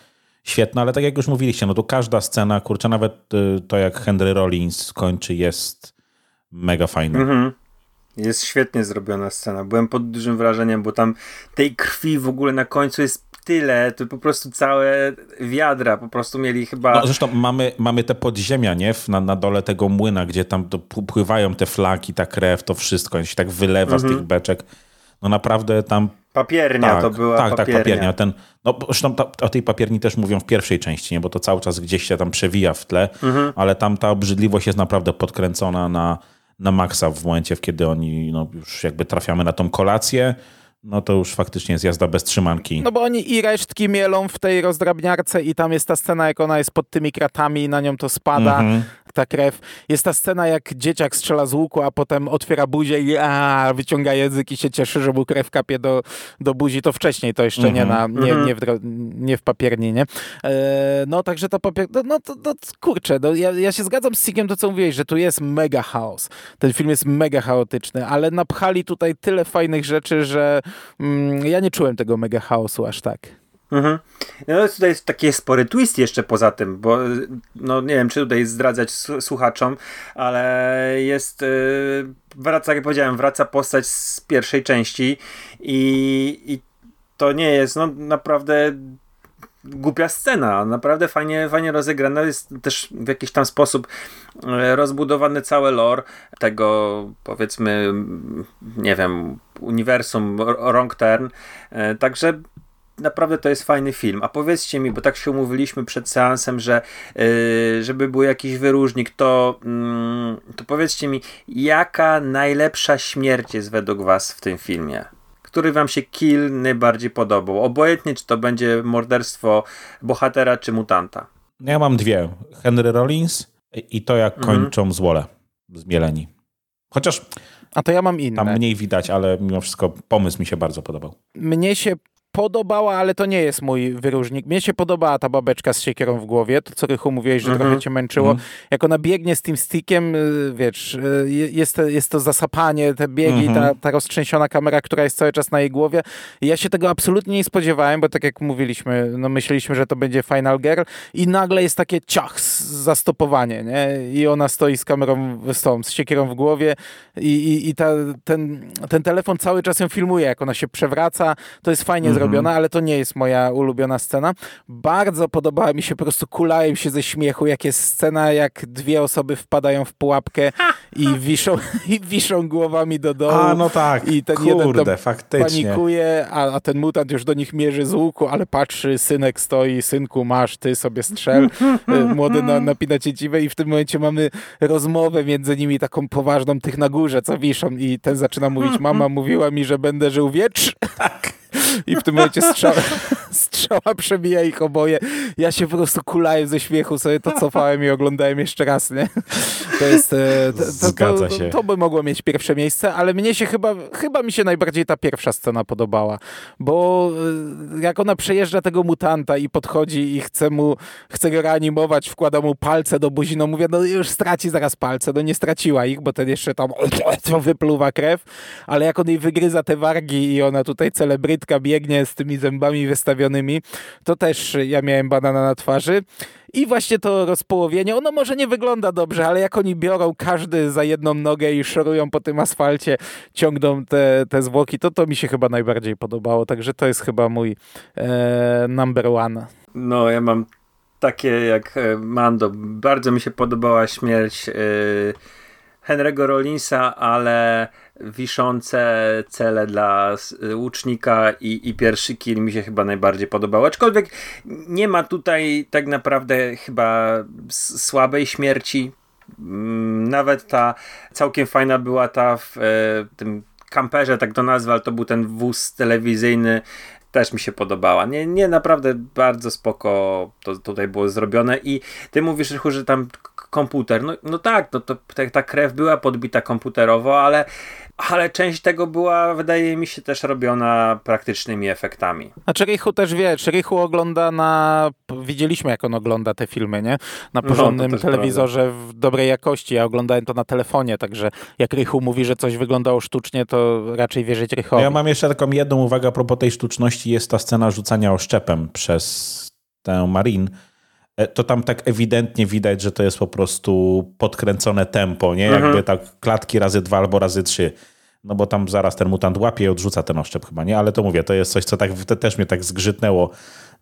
świetna, ale tak jak już mówiliście, no to każda scena, kurczę, nawet e, to jak Henry Rollins kończy jest mega fajne. Mhm. Jest świetnie zrobiona scena. Byłem pod dużym wrażeniem, bo tam tej krwi w ogóle na końcu jest tyle, to po prostu całe wiadra po prostu mieli chyba... No, zresztą mamy, mamy te podziemia, nie? Na, na dole tego młyna, gdzie tam pływają te flaki, ta krew, to wszystko, się tak wylewa mhm. z tych beczek. No naprawdę tam... Papiernia tak, to była Tak, papiernia. tak, papiernia. Ten, no, zresztą ta, o tej papierni też mówią w pierwszej części, nie? bo to cały czas gdzieś się tam przewija w tle, mhm. ale tam ta obrzydliwość jest naprawdę podkręcona na na maksa w momencie, kiedy oni no, już jakby trafiamy na tą kolację, no to już faktycznie jest jazda bez trzymanki. No bo oni i resztki mielą w tej rozdrabniarce i tam jest ta scena, jak ona jest pod tymi kratami i na nią to spada. -hmm ta krew. Jest ta scena, jak dzieciak strzela z łuku, a potem otwiera buzię i a, wyciąga język i się cieszy, że mu krew kapie do, do buzi. To wcześniej, to jeszcze nie, na, nie, mhm. nie, w, nie w papierni, nie? E, no, także ta papier... No, no to, to, kurczę, no, ja, ja się zgadzam z Sigiem to, co mówiłeś, że tu jest mega chaos. Ten film jest mega chaotyczny, ale napchali tutaj tyle fajnych rzeczy, że mm, ja nie czułem tego mega chaosu aż tak. Mhm. No tutaj jest taki spory twist jeszcze poza tym, bo no nie wiem, czy tutaj zdradzać słuchaczom, ale jest yy, wraca, jak powiedziałem, wraca postać z pierwszej części i, i to nie jest no naprawdę głupia scena, naprawdę fajnie, fajnie rozegrana, jest też w jakiś tam sposób e, rozbudowany cały lore tego, powiedzmy, nie wiem, uniwersum Wrong Turn, e, także naprawdę to jest fajny film. A powiedzcie mi, bo tak się umówiliśmy przed seansem, że yy, żeby był jakiś wyróżnik, to, yy, to powiedzcie mi, jaka najlepsza śmierć jest według was w tym filmie? Który wam się kill najbardziej podobał? Obojętnie, czy to będzie morderstwo bohatera, czy mutanta. Ja mam dwie. Henry Rollins i to, jak mhm. kończą złole zmieleni. Chociaż... A to ja mam inne. Tam mniej widać, ale mimo wszystko pomysł mi się bardzo podobał. Mnie się podobała, ale to nie jest mój wyróżnik. Mnie się podobała ta babeczka z siekierą w głowie, to co Rychu mówiłeś, że mm -hmm. trochę cię męczyło. Mm -hmm. Jak ona biegnie z tym stickiem, y, wiesz, y, jest, jest to zasapanie, te biegi, mm -hmm. ta, mhm. ta roztrzęsiona kamera, która jest cały czas na jej głowie. Ja się tego absolutnie nie spodziewałem, bo tak jak mówiliśmy, no myśleliśmy, że to będzie Final Girl i nagle jest takie ciach, zastopowanie, nie? I ona stoi z kamerą, z tą, z siekierą w głowie i, i, i ta, ten, ten telefon cały czas ją filmuje, jak ona się przewraca. To jest fajnie zrobione zrobiona, ale to nie jest moja ulubiona scena. Bardzo podobała mi się, po prostu kulałem się ze śmiechu, jak jest scena, jak dwie osoby wpadają w pułapkę i wiszą, i wiszą głowami do dołu. A, no tak, I ten kurde, jeden faktycznie. panikuje, a, a ten mutant już do nich mierzy z łuku, ale patrzy, synek stoi, synku masz, ty sobie strzel. Y, młody na, napina cieciwe i w tym momencie mamy rozmowę między nimi taką poważną, tych na górze, co wiszą i ten zaczyna mówić, mama mówiła mi, że będę żył wiecz. Tak. I w tym momencie strzała, strzała przebija ich oboje. Ja się po prostu kulałem ze śmiechu, sobie to cofałem i oglądałem jeszcze raz, nie? To jest... E, to, Zgadza to, się. To, to by mogło mieć pierwsze miejsce, ale mnie się chyba, chyba mi się najbardziej ta pierwsza scena podobała, bo e, jak ona przejeżdża tego mutanta i podchodzi i chce mu, chce go reanimować, wkłada mu palce do buzi, no mówię, no już straci zaraz palce, no nie straciła ich, bo ten jeszcze tam wypluwa krew, ale jak on jej wygryza te wargi i ona tutaj celebrytka biegnie z tymi zębami wystawionymi, to też ja miałem banana na twarzy. I właśnie to rozpołowienie, ono może nie wygląda dobrze, ale jak oni biorą każdy za jedną nogę i szorują po tym asfalcie, ciągną te, te zwłoki, to to mi się chyba najbardziej podobało. Także to jest chyba mój e, number one. No, ja mam takie jak e, Mando. Bardzo mi się podobała śmierć e, Henry'ego Rollinsa, ale wiszące cele dla łucznika i, i pierwszy kill mi się chyba najbardziej podobał. Aczkolwiek nie ma tutaj tak naprawdę chyba słabej śmierci. Mm, nawet ta całkiem fajna była ta w e, tym kamperze, tak to nazwę, ale to był ten wóz telewizyjny też mi się podobała. Nie, nie naprawdę bardzo spoko to tutaj było zrobione i ty mówisz, Rychu, że tam komputer. No, no tak, no to ta, ta krew była podbita komputerowo, ale ale część tego była, wydaje mi się, też robiona praktycznymi efektami. Znaczy Rychu też wie, czy Rychu ogląda na... Widzieliśmy, jak on ogląda te filmy, nie? Na no, porządnym no, telewizorze prawda. w dobrej jakości. Ja oglądałem to na telefonie, także jak Rychu mówi, że coś wyglądało sztucznie, to raczej wierzyć Rychowi. Ja mam jeszcze taką jedną uwagę a propos tej sztuczności. Jest ta scena rzucania oszczepem przez tę Marin to tam tak ewidentnie widać, że to jest po prostu podkręcone tempo, nie? Mhm. Jakby tak klatki razy dwa albo razy trzy. No bo tam zaraz ten mutant łapie i odrzuca ten oszczep chyba, nie? Ale to mówię, to jest coś, co tak, też mnie tak zgrzytnęło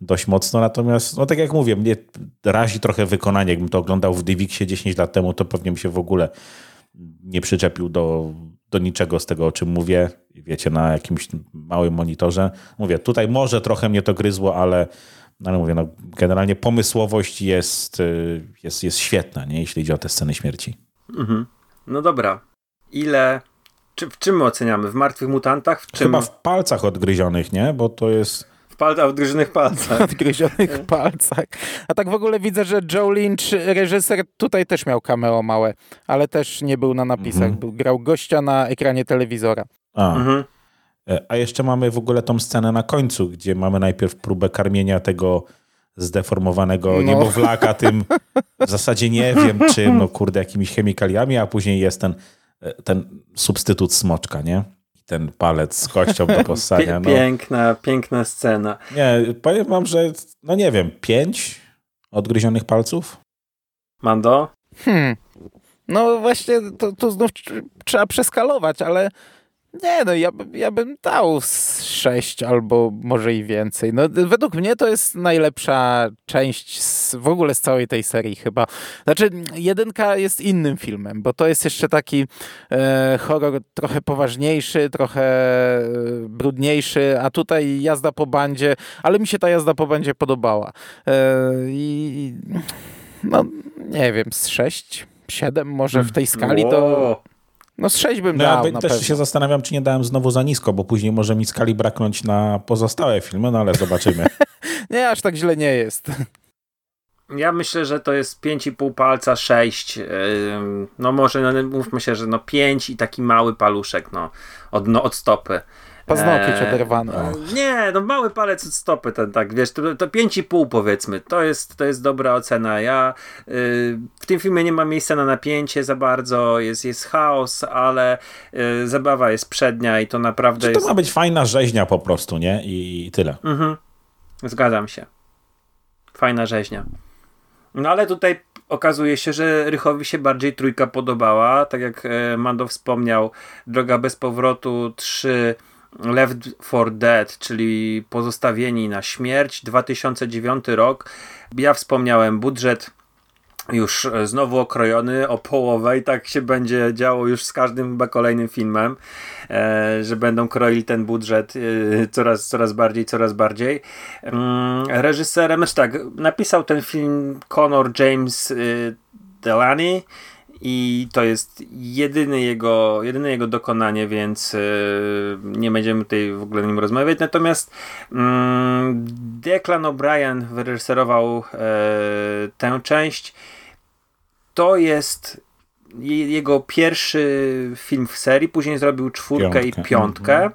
dość mocno. Natomiast, no tak jak mówię, mnie razi trochę wykonanie. Jakbym to oglądał w Divixie 10 lat temu, to pewnie mi się w ogóle nie przyczepił do, do niczego z tego, o czym mówię. Wiecie, na jakimś małym monitorze. Mówię, tutaj może trochę mnie to gryzło, ale no ale mówię, no, generalnie pomysłowość jest, y, jest, jest świetna, nie? jeśli idzie o te sceny śmierci. Mhm. No dobra. Ile. Czy, w czym my oceniamy? W martwych mutantach? W czym? Chyba w palcach odgryzionych, nie? Bo to jest. W palcach, odgryzionych palcach. odgryzionych palcach. A tak w ogóle widzę, że Joe Lynch, reżyser, tutaj też miał cameo małe, ale też nie był na napisach. Mhm. Był, grał gościa na ekranie telewizora. A. Mhm. E, a jeszcze mamy w ogóle tą scenę na końcu, gdzie mamy najpierw próbę karmienia tego zdeformowanego no. niemowlaka tym w zasadzie nie wiem czym, no kurde, jakimiś chemikaliami, a później jest ten, e, ten substytut smoczka, nie? Ten palec z kością do possania. No. Piękna, piękna scena. Nie, powiem wam, że no nie wiem, pięć odgryzionych palców? Mando? Hmm. No właśnie, to, to znów trzeba przeskalować, ale nie, no ja, ja bym dał sześć albo może i więcej. No, według mnie to jest najlepsza część z, w ogóle z całej tej serii chyba. Znaczy, jedynka jest innym filmem, bo to jest jeszcze taki e, horror trochę poważniejszy, trochę e, brudniejszy, a tutaj jazda po bandzie, ale mi się ta jazda po bandzie podobała. E, I no, nie wiem, z sześć, siedem może w tej skali to... No z 6 bym no, dał. Ja też pewno. się zastanawiam, czy nie dałem znowu za nisko, bo później może mi skali braknąć na pozostałe filmy, no ale zobaczymy. nie, aż tak źle nie jest. Ja myślę, że to jest 5,5 palca, 6. No może no, mówmy się, że no 5 i taki mały paluszek no, od, no, od stopy. Paznokieć eee, oderwany. Nie, no mały palec od stopy, ten tak, wiesz, to, to 5,5 powiedzmy, to jest, to jest dobra ocena. Ja y, w tym filmie nie ma miejsca na napięcie za bardzo, jest, jest chaos, ale y, zabawa jest przednia i to naprawdę Czy to jest... ma być fajna rzeźnia po prostu, nie? I, i tyle. Mhm. Zgadzam się. Fajna rzeźnia. No ale tutaj okazuje się, że Rychowi się bardziej trójka podobała. Tak jak e, Mando wspomniał, Droga bez powrotu 3 Left 4 Dead, czyli Pozostawieni na śmierć, 2009 rok. Ja wspomniałem budżet już znowu okrojony o połowę i tak się będzie działo już z każdym chyba kolejnym filmem, e, że będą kroili ten budżet e, coraz, coraz bardziej, coraz bardziej. Mm, reżyserem, znaczy tak, napisał ten film Conor James e, Delaney i to jest jedyny jego, jedyne jego dokonanie, więc yy, nie będziemy tutaj w ogóle o nim rozmawiać. Natomiast yy, Declan O'Brien wyreżyserował yy, tę część. To jest jego pierwszy film w serii, później zrobił czwórkę piątkę. i piątkę.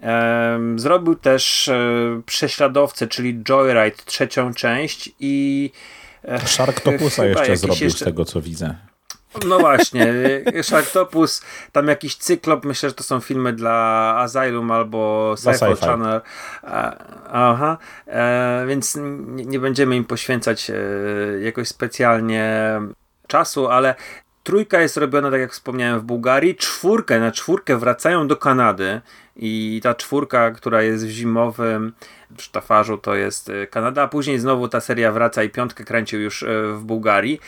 Mhm. Zrobił też e, Prześladowcę, czyli Joyride, trzecią część i Sharktopusa jeszcze zrobił jeszcze... z tego co widzę. No właśnie, Sharktopus, tam jakiś cyklop, myślę, że to są filmy dla Asylum albo Sci-Fi Channel. Aha, e, więc nie, nie, będziemy im poświęcać e, jakoś specjalnie czasu, ale trójka jest robiona, tak jak wspomniałem, w Bułgarii. Czwórkę, na czwórkę wracają do Kanady i ta czwórka, która jest w zimowym sztafarzu, to jest e, Kanada, a później znowu ta seria wraca i piątkę kręcił już e, w Bułgarii.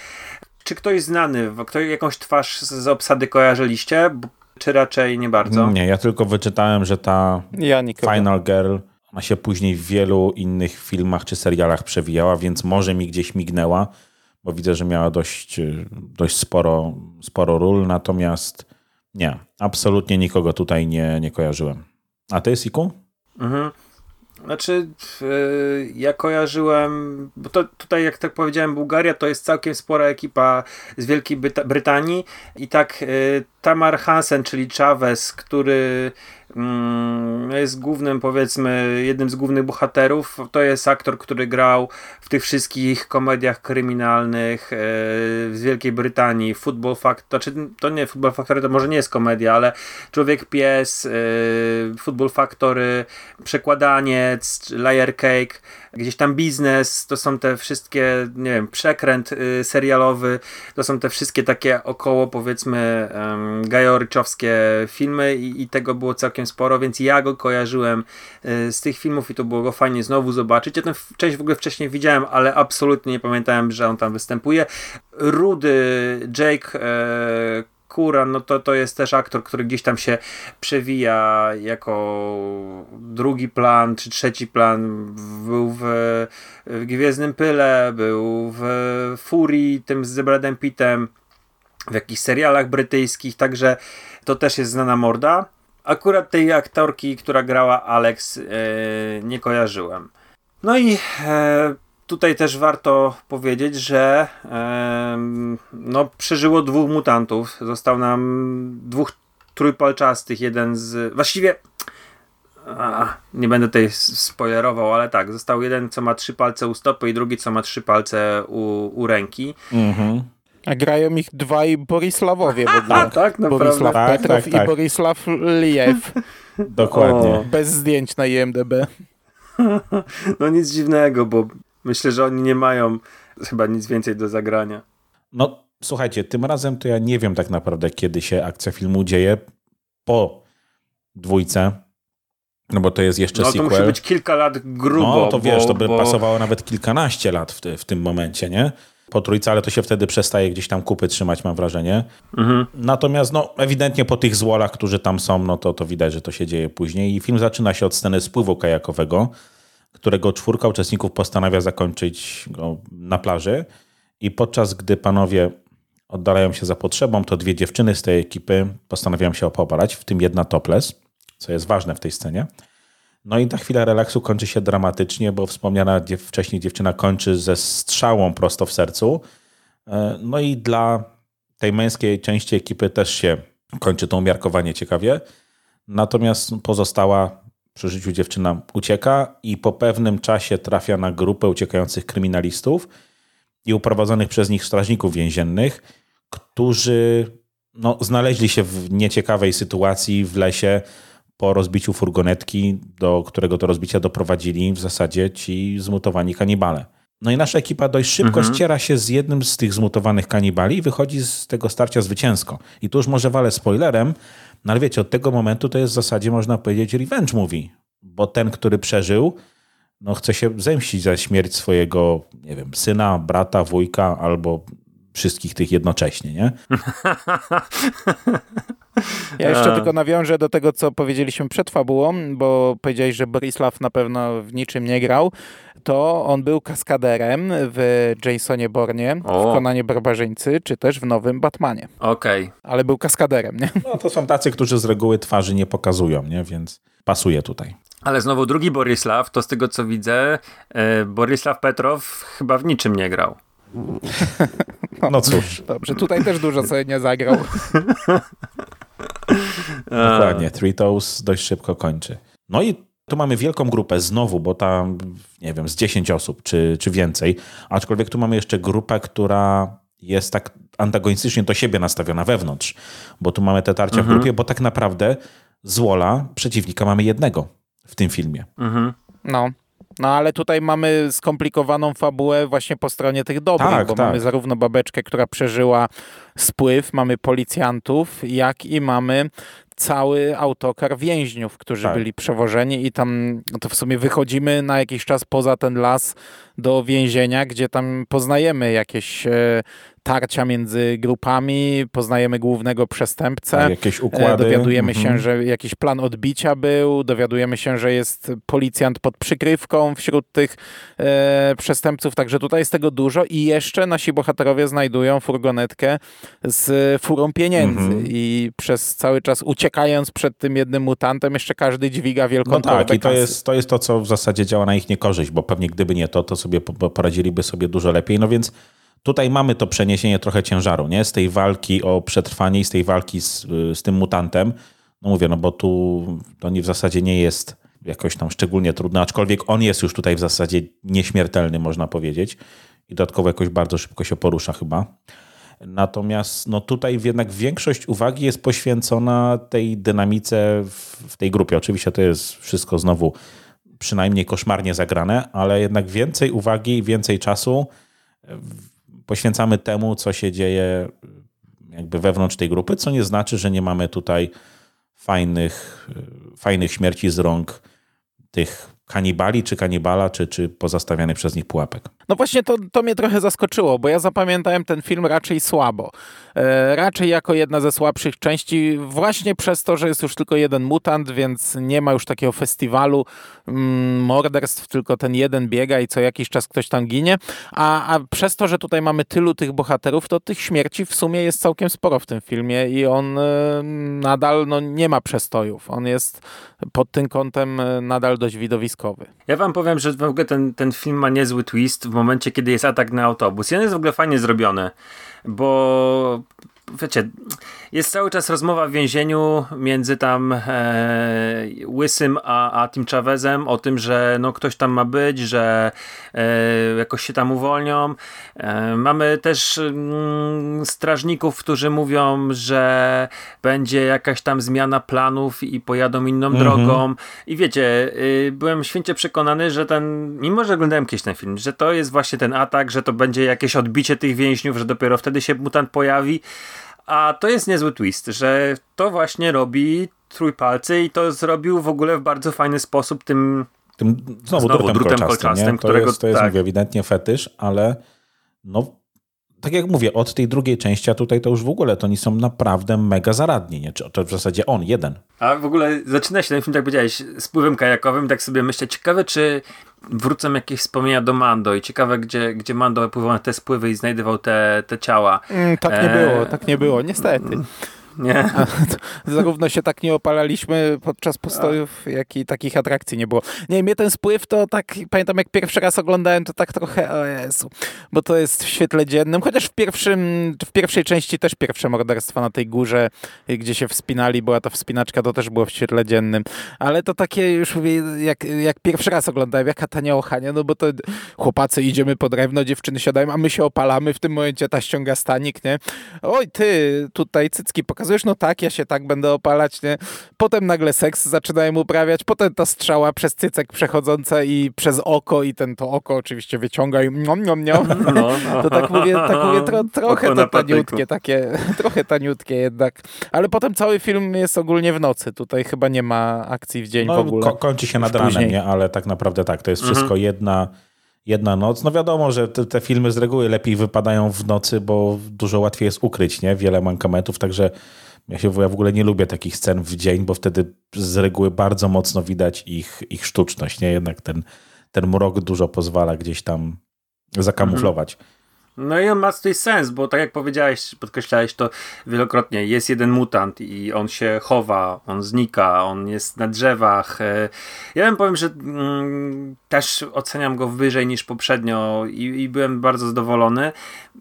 Czy ktoś znany, kto, jakąś twarz z obsady kojarzyliście? Czy raczej nie bardzo? Nie, ja tylko wyczytałem, że ta ja Final Girl ona się później w wielu innych filmach czy serialach przewijała, więc może mi gdzieś mignęła, bo widzę, że miała dość, dość sporo, sporo ról, natomiast nie, absolutnie nikogo tutaj nie, nie kojarzyłem. A ty, Siku? Mhm. Znaczy, yy, ja kojarzyłem, bo to tutaj, jak tak powiedziałem, Bułgaria to jest całkiem spora ekipa z Wielkiej Brytanii i tak yy, Tamar Hansen, czyli Chavez, który jest głównym, powiedzmy, jednym z głównych bohaterów. To jest aktor, który grał w tych wszystkich komediach kryminalnych e, z Wielkiej Brytanii. Football Factory, znaczy, to nie Football Factory, to może nie jest komedia, ale Człowiek Pies, e, Football Factory, Przekładaniec, Layer Cake gdzieś tam biznes, to są te wszystkie, nie wiem, przekręt y, serialowy, to są te wszystkie takie około powiedzmy gajoryczowskie filmy i, i, tego było całkiem sporo, więc ja go kojarzyłem y, z tych filmów i to było go fajnie znowu zobaczyć. Ja tę część w ogóle wcześniej widziałem, ale absolutnie nie pamiętałem, że on tam występuje. Rudy Jake e, Kura, no to, to jest też aktor, który gdzieś tam się przewija jako drugi plan czy trzeci plan. Był w, w Gwiezdnym Pyle, był w Furii, tym z Bradem Pittem, w jakichś serialach brytyjskich, także to też jest znana morda. Akurat tej aktorki, która grała Alex, yy, nie kojarzyłem. No i e, tutaj też warto powiedzieć, że no, przeżyło dwóch mutantów. Został nam dwóch trójpalczastych. Jeden z. Właściwie. A, nie będę tutaj spoilerował, ale tak, został jeden, co ma trzy palce u stopy i drugi, co ma trzy palce u, u ręki. Mhm. A grają ich dwaj Borisławowie w ogóle. A, tak, naprawdę. Borisław tak, Petrow tak, tak. i Borisław Lijew. Dokładnie. O. Bez zdjęć na IMDB. No nic dziwnego, bo Myślę, że oni nie mają chyba nic więcej do zagrania. No, słuchajcie, tym razem to ja nie wiem tak naprawdę, kiedy się akcja filmu dzieje po dwójce. No bo to jest jeszcze no, sequel. to musi być kilka lat grubo. No to wiesz, bo, to by bo... pasowało nawet kilkanaście lat w, w tym momencie, nie? Po trójce, ale to się wtedy przestaje gdzieś tam kupy trzymać, mam wrażenie. Mhm. Natomiast no, ewidentnie po tych złolach, którzy tam są, no to, to widać, że to się dzieje później. I film zaczyna się od sceny spływu kajakowego którego czwórka uczestników postanawia zakończyć na plaży. I podczas gdy panowie oddalają się za potrzebą, to dwie dziewczyny z tej ekipy postanawiają się opoparać, w tym jedna topless, co jest ważne w tej scenie. No i ta chwila relaksu kończy się dramatycznie, bo wspomniana wcześniej dziewczyna kończy ze strzałą prosto w sercu. E, no i dla tej męskiej części ekipy też się kończy to umiarkowanie ciekawie. Natomiast pozostała przy życiu dziewczyna ucieka i po pewnym czasie trafia na grupę uciekających kryminalistów i uprowadzonych przez nich strażników więziennych, którzy no, znaleźli się w nieciekawej sytuacji w lesie po rozbiciu furgonetki, do którego to rozbicia doprowadzili w zasadzie ci zmutowani kanibale. No i nasza ekipa dość szybko mhm. ściera się z jednym z tych zmutowanych kanibali i wychodzi z tego starcia zwycięsko. I tu już może walę spoilerem, no ale wiecie, od tego momentu to jest w zasadzie, można powiedzieć, revenge movie, bo ten, który przeżył, no chce się zemścić za śmierć swojego, nie wiem, syna, brata, wujka albo wszystkich tych jednocześnie, nie? Ja jeszcze tylko nawiążę do tego, co powiedzieliśmy przed fabułą, bo powiedziałeś, że Borisław na pewno w niczym nie grał. To on był kaskaderem w Jasonie Bornie, o. w Konanie Barbarzyńcy, czy też w nowym Batmanie. Okej. Okay. Ale był kaskaderem, nie? No to są tacy, którzy z reguły twarzy nie pokazują, nie? Więc pasuje tutaj. Ale znowu drugi Borisław, to z tego co widzę, e, Borisław Petrow chyba w niczym nie grał. No, no cóż. Dobrze, tutaj też dużo sobie nie zagrał. Dokładnie, Three Toes dość szybko kończy. No i tu mamy wielką grupę znowu, bo tam, nie wiem, z 10 osób czy, czy więcej. Aczkolwiek tu mamy jeszcze grupę, która jest tak antagonistycznie do siebie nastawiona wewnątrz, bo tu mamy te tarcia mhm. w grupie, bo tak naprawdę z Wola przeciwnika mamy jednego w tym filmie. Mhm. No. No ale tutaj mamy skomplikowaną fabułę właśnie po stronie tych dobrych, tak, bo tak. mamy zarówno babeczkę, która przeżyła spływ, mamy policjantów, jak i mamy cały autokar więźniów, którzy tak. byli przewożeni i tam to w sumie wychodzimy na jakiś czas poza ten las do więzienia, gdzie tam poznajemy jakieś e, tarcia między grupami, poznajemy głównego przestępcę. Tak, jakieś układy. Dowiadujemy mhm. się, że jakiś plan odbicia był, dowiadujemy się, że jest policjant pod przykrywką wśród tych e, przestępców, także tutaj jest tego dużo i jeszcze nasi bohaterowie znajdują furgonetkę z furą pieniędzy mhm. i przez cały czas uciekają uciekając przed tym jednym mutantem, jeszcze każdy dźwiga wielką No tak, i to jest, to jest to, co w zasadzie działa na ich niekorzyść, bo pewnie gdyby nie to, to sobie poradziliby sobie dużo lepiej. No więc tutaj mamy to przeniesienie trochę ciężaru, nie? Z tej walki o przetrwanie i z tej walki z, z tym mutantem. No mówię, no bo tu to nie w zasadzie nie jest jakoś tam szczególnie trudne, aczkolwiek on jest już tutaj w zasadzie nieśmiertelny, można powiedzieć. I dodatkowo jakoś bardzo szybko się porusza chyba. Natomiast no tutaj jednak większość uwagi jest poświęcona tej dynamice w, w tej grupie. Oczywiście to jest wszystko znowu przynajmniej koszmarnie zagrane, ale jednak więcej uwagi więcej czasu poświęcamy temu, co się dzieje jakby wewnątrz tej grupy, co nie znaczy, że nie mamy tutaj fajnych, fajnych śmierci z rąk tych kanibali, czy kanibala, czy, czy pozastawianych przez nich pułapek. No właśnie to, to mnie trochę zaskoczyło, bo ja zapamiętałem ten film raczej słabo. E, raczej jako jedna ze słabszych części, właśnie przez to, że jest już tylko jeden mutant, więc nie ma już takiego festiwalu mm, morderstw, tylko ten jeden biega i co jakiś czas ktoś tam ginie. A, a przez to, że tutaj mamy tylu tych bohaterów, to tych śmierci w sumie jest całkiem sporo w tym filmie i on e, nadal no, nie ma przestojów. On jest pod tym kątem e, nadal dość widowiskowy. Ja wam powiem, że w ogóle ten, ten film ma niezły twist w momencie, kiedy jest atak na autobus. I on jest w ogóle fajnie zrobiony, bo wiecie, jest cały czas rozmowa w więzieniu między tam e, Łysym a, a Tim Chavezem o tym, że no, ktoś tam ma być, że e, jakoś się tam uwolnią. E, mamy też mm, strażników, którzy mówią, że będzie jakaś tam zmiana planów i pojadą inną mhm. drogą. I wiecie, y, byłem święcie przekonany, że ten, mimo że oglądałem kiedyś ten film, że to jest właśnie ten atak, że to będzie jakieś odbicie tych więźniów, że dopiero wtedy się mutant pojawi. A to jest niezły twist, że to właśnie robi trójpalcy i to zrobił w ogóle w bardzo fajny sposób tym tym znowu, znowu drutem, drutem kolczastym, kolczastym którego, to jest, to jest tak. mówię, ewidentnie fetysz, ale no tak jak mówię, od tej drugiej części, a tutaj to już w ogóle to nie są naprawdę mega zaradni, nie? Czy to w zasadzie on, jeden. A w ogóle zaczyna się ten film, tak powiedziałeś, z pływem kajakowym, tak sobie myślę, ciekawe czy wrócą jakieś wspomnienia do Mando i ciekawe, gdzie, gdzie Mando pływał na te spływy i znajdował te, te ciała. Mm, tak nie e... było, tak nie było, niestety. Nie. Zarówno się tak nie opalaliśmy podczas postojów, jak i takich atrakcji nie było. Nie, mnie ten spływ to tak, pamiętam jak pierwszy raz oglądałem, to tak trochę, o Jezu, bo to jest w świetle dziennym, chociaż w, pierwszym, w pierwszej części też pierwsze morderstwa na tej górze, gdzie się wspinali, była ta wspinaczka, to też było w świetle dziennym, ale to takie już mówię, jak, jak pierwszy raz oglądałem, jaka tania ochania, no bo to chłopacy idziemy po drewno, dziewczyny siadają, a my się opalamy, w tym momencie ta ściąga stanik, nie? Oj, ty, tutaj cycki pokazują pokazujesz, no tak, ja się tak będę opalać, nie? Potem nagle seks zaczynają uprawiać, potem ta strzała przez cycek przechodząca i przez oko i ten to oko oczywiście wyciąga i niom, niom, niom. No, no. To tak mówię, tak mówię tro, trochę to taniutkie, takie, trochę taniutkie jednak. Ale potem cały film jest ogólnie w nocy, tutaj chyba nie ma akcji w dzień no, w ogóle. Ko kończy się nad ranem, nie? Ale tak naprawdę tak, to jest mhm. wszystko jedna jedna noc. No wiadomo, że te, te, filmy z reguły lepiej wypadają w nocy, bo dużo łatwiej jest ukryć nie? wiele mankamentów, także ja się ja w ogóle nie lubię takich scen w dzień, bo wtedy z reguły bardzo mocno widać ich, ich sztuczność. Nie? Jednak ten, ten mrok dużo pozwala gdzieś tam zakamuflować. Mhm. No i on ma tutaj sens, bo tak jak powiedziałeś, podkreślałeś to wielokrotnie, jest jeden mutant i on się chowa, on znika, on jest na drzewach. E, ja bym powiem, że mm, też oceniam go wyżej niż poprzednio i, i byłem bardzo zadowolony,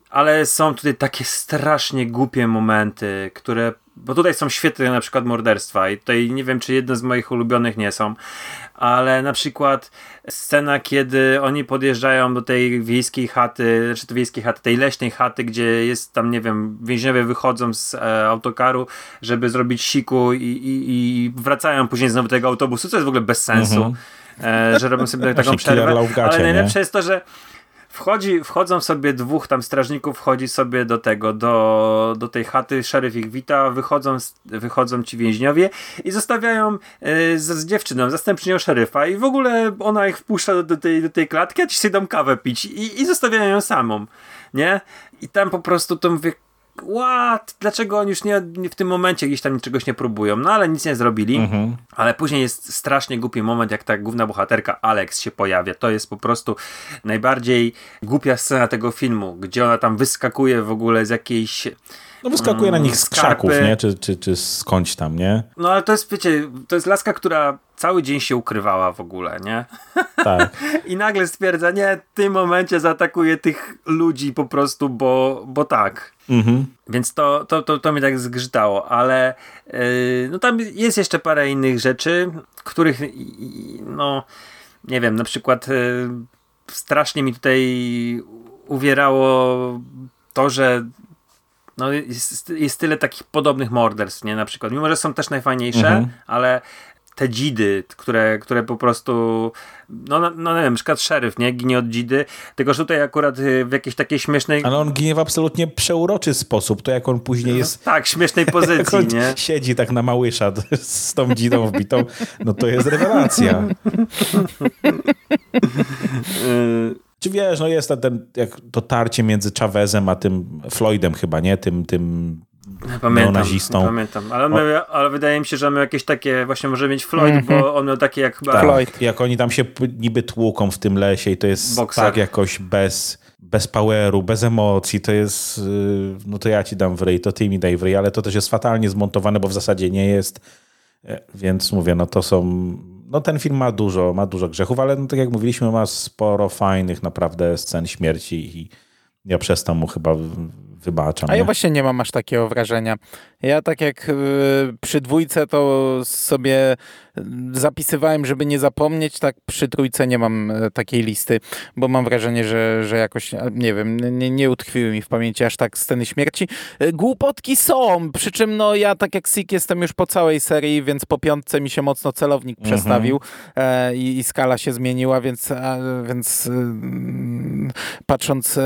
ale są tutaj takie strasznie głupie momenty, które bo tutaj są świetne na przykład morderstwa i tutaj nie wiem, czy jedno z moich ulubionych nie są, ale na przykład scena, kiedy oni podjeżdżają do tej wiejskiej chaty, znaczy tej wiejskiej chaty, tej leśnej chaty, gdzie jest tam, nie wiem, więźniowie wychodzą z e, autokaru, żeby zrobić siku i, i, i, wracają później znowu do tego autobusu, co jest w ogóle bez sensu. Mhm. E, że robią sobie taką przerwę. ale najlepsze nie? jest to, że Wchodzi, wchodzą sobie dwóch tam strażników, wchodzi sobie do tego, do, do tej chaty, szeryf ich wita, wychodzą, wychodzą ci więźniowie i zostawiają y, z, z, dziewczyną, zastępczynią szeryfa. I w ogóle ona ich wpuszcza do, do, tej, do tej klatki, a ci sobie idą kawę pić. I, i zostawiają ją samą, nie? I tam po prostu to mówię, what? Dlaczego oni już nie, nie, w tym momencie gdzieś tam czegoś nie próbują? No ale nic nie zrobili. Mhm. Ale później jest strasznie głupi moment, jak ta główna bohaterka Alex się pojawia. To jest po prostu najbardziej głupia scena tego filmu, gdzie ona tam wyskakuje w ogóle z jakiejś No wyskakuje na nich z krzaków, nie? Czy, czy, czy skądś tam, nie? No ale to jest, wiecie, to jest laska, która cały dzień się ukrywała w ogóle, nie? Tak. I nagle stwierdza, nie, w tym momencie zaatakuje tych ludzi po prostu, bo, bo tak. Mhm. Więc to, to, to, to mnie tak zgrzytało, ale yy, no tam jest jeszcze parę innych rzeczy, których no nie wiem, na przykład yy, strasznie mi tutaj uwierało to, że no jest, jest tyle takich podobnych morderstw, nie? Na przykład, mimo że są też najfajniejsze, mhm. ale te dzidy, które, które po prostu no, no, no nie wiem, na przykład szeryf, nie? Ginie od dzidy, tylko że tutaj akurat y, w jakiejś takiej śmiesznej... Ale on ginie w absolutnie przeuroczy sposób, to jak on później jest... No, tak, śmiesznej pozycji, nie? siedzi tak na małysza z tą dzidą wbitą, no to jest rewelacja. Czy wiesz, no jest ten, jak to tarcie między Chavezem a tym Floydem chyba, nie? Tym, tym Pamiętam, neonazistą. Pamiętam, ale, my, ale wydaje mi się, że my jakieś takie, właśnie może mieć Floyd, mm -hmm. bo mhm. on miał takie jak chyba... Tak, Floyd. Jak oni tam się niby tłuką w tym lesie i to jest Boxer. tak jakoś bez, bez poweru, bez emocji, to jest, y, no to ja ci dam w ryj, to ty mi daj w ryj, ale to też jest fatalnie zmontowane, bo w zasadzie nie jest, e, więc mówię, no to są no ten film ma dużo, ma dużo grzechów, ale no, tak jak mówiliśmy, ma sporo fajnych naprawdę scen śmierci i ja przez to mu chyba wybaczam. A ja właśnie nie mam aż takiego wrażenia. Ja tak jak y, przy dwójce to sobie zapisywałem, żeby nie zapomnieć, tak przy trójce nie mam e, takiej listy, bo mam wrażenie, że, że jakoś, nie wiem, nie, nie utkwiły mi w pamięci aż tak sceny śmierci. E, głupotki są, przy czym no ja tak jak Sik jestem już po całej serii, więc po piątce mi się mocno celownik mhm. przestawił e, i, i, skala się zmieniła, więc, a, więc e, patrząc e,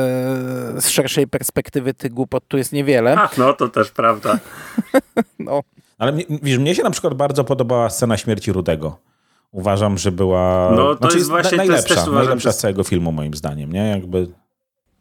z szerszej perspektywy tych głupot tu jest niewiele. A, no to też prawda. no. Ale wiesz, mnie się na przykład bardzo podobała scena śmierci Rudego. Uważam, że była no, to znaczy, jest właśnie najlepsza, też najlepsza z całego filmu moim zdaniem, nie? Jakby...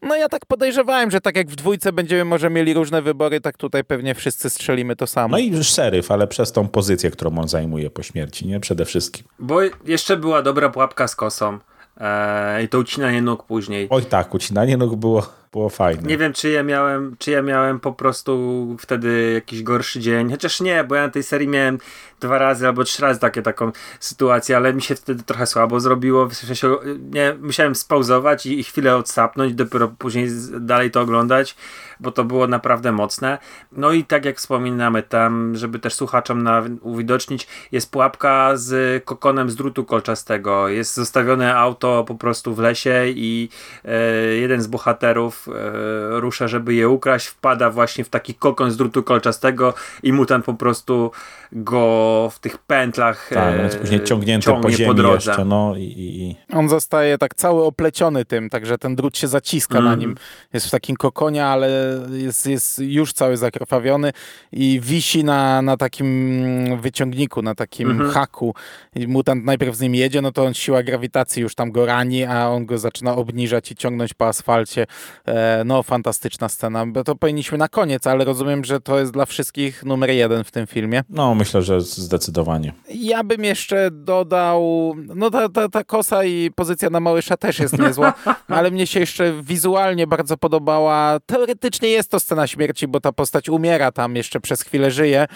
No ja tak podejrzewałem, że tak jak w dwójce będziemy może mieli różne wybory, tak tutaj pewnie wszyscy strzelimy to samo. No i już seryf, ale przez tą pozycję, którą on zajmuje po śmierci, nie? Przede wszystkim. Bo jeszcze była dobra pułapka z kosą. Eee, I to ucinanie nóg później. Oj tak, ucinanie nóg było było fajne. Nie wiem, czy ja miałem, czy ja miałem po prostu wtedy jakiś gorszy dzień. Chociaż nie, bo ja na tej serii miałem dwa razy albo trzy razy takie, taką sytuację, ale mi się wtedy trochę słabo zrobiło. W sensie, nie, musiałem spauzować i, i chwilę odsapnąć, dopiero później dalej to oglądać, bo to było naprawdę mocne. No i tak jak wspominamy tam, żeby też słuchaczom na, uwidocznić, jest pułapka z kokonem z drutu kolczastego. Jest zostawione auto po prostu w lesie i e, jeden z bohaterów e, rusza, żeby je ukraść, wpada właśnie w taki kokon z drutu kolczastego i mutant po prostu go w tych pętlach tak, e, później ciągnięty po ziemi po drodze. Jeszcze, no, i, i, On zostaje tak cały opleciony tym, także ten drut się zaciska mm. na nim. Jest w takim kokonie, ale jest, jest już cały zakrwawiony i wisi na, na takim wyciągniku, na takim -hmm. haku. I mutant najpierw z nim jedzie, no to on siła grawitacji już tam go rani, a on go zaczyna obniżać i ciągnąć po asfalcie. E, no, fantastyczna scena. To powinniśmy na koniec, ale rozumiem, że to jest dla wszystkich numer jeden w tym filmie. No, myślę, że zdecydowanie. Ja bym jeszcze dodał, no ta, ta, ta kosa i pozycja na Małysza też jest niezła, ale mnie się jeszcze wizualnie bardzo podobała. Teoretycznie jest to scena śmierci, bo ta postać umiera tam, jeszcze przez chwilę żyje.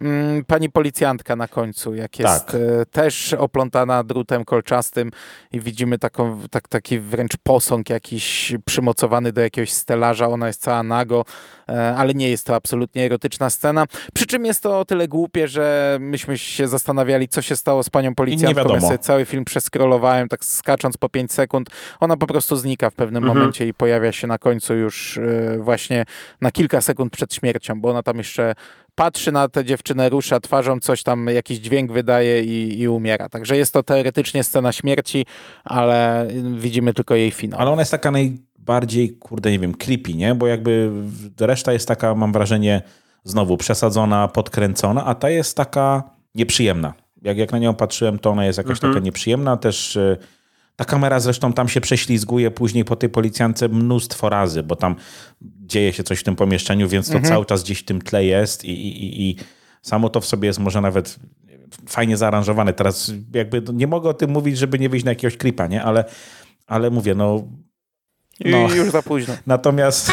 Mm, pani policjantka na końcu, jak jest tak. E, też oplątana drutem kolczastym i widzimy taką, tak, taki wręcz posąg jakiś przymocowany do jakiegoś stelaża, ona jest cała nago, e, ale nie jest to absolutnie erotyczna scena. Przy czym jest to o tyle głupie, że myśmy się zastanawiali, co się stało z panią policjantką. Ja sobie cały film przeskrolowałem, tak skacząc po 5 sekund. Ona po prostu znika w pewnym mhm. momencie i pojawia się na końcu już e, właśnie na kilka sekund przed śmiercią, bo ona tam jeszcze patrzy na tę dziewczynę, rusza twarzą, coś tam, jakiś dźwięk wydaje i, i, umiera. Także jest to teoretycznie scena śmierci, ale widzimy tylko jej finał. Ale ona jest taka najbardziej, kurde, nie wiem, creepy, nie? Bo jakby reszta jest taka, mam wrażenie, znowu przesadzona, podkręcona, a ta jest taka nieprzyjemna. Jak, jak na nią patrzyłem, to ona jest jakoś mhm. taka nieprzyjemna. Też y, ta kamera zresztą tam się prześlizguje później po tej policjance mnóstwo razy, bo tam dzieje się coś w tym pomieszczeniu, więc to mhm. cały czas gdzieś w tym tle jest i, i, i samo to w sobie jest może nawet fajnie zaaranżowane. Teraz jakby nie mogę o tym mówić, żeby nie wyjść na jakiegoś klipa, nie? Ale, ale mówię, no... no. I już za późno. Natomiast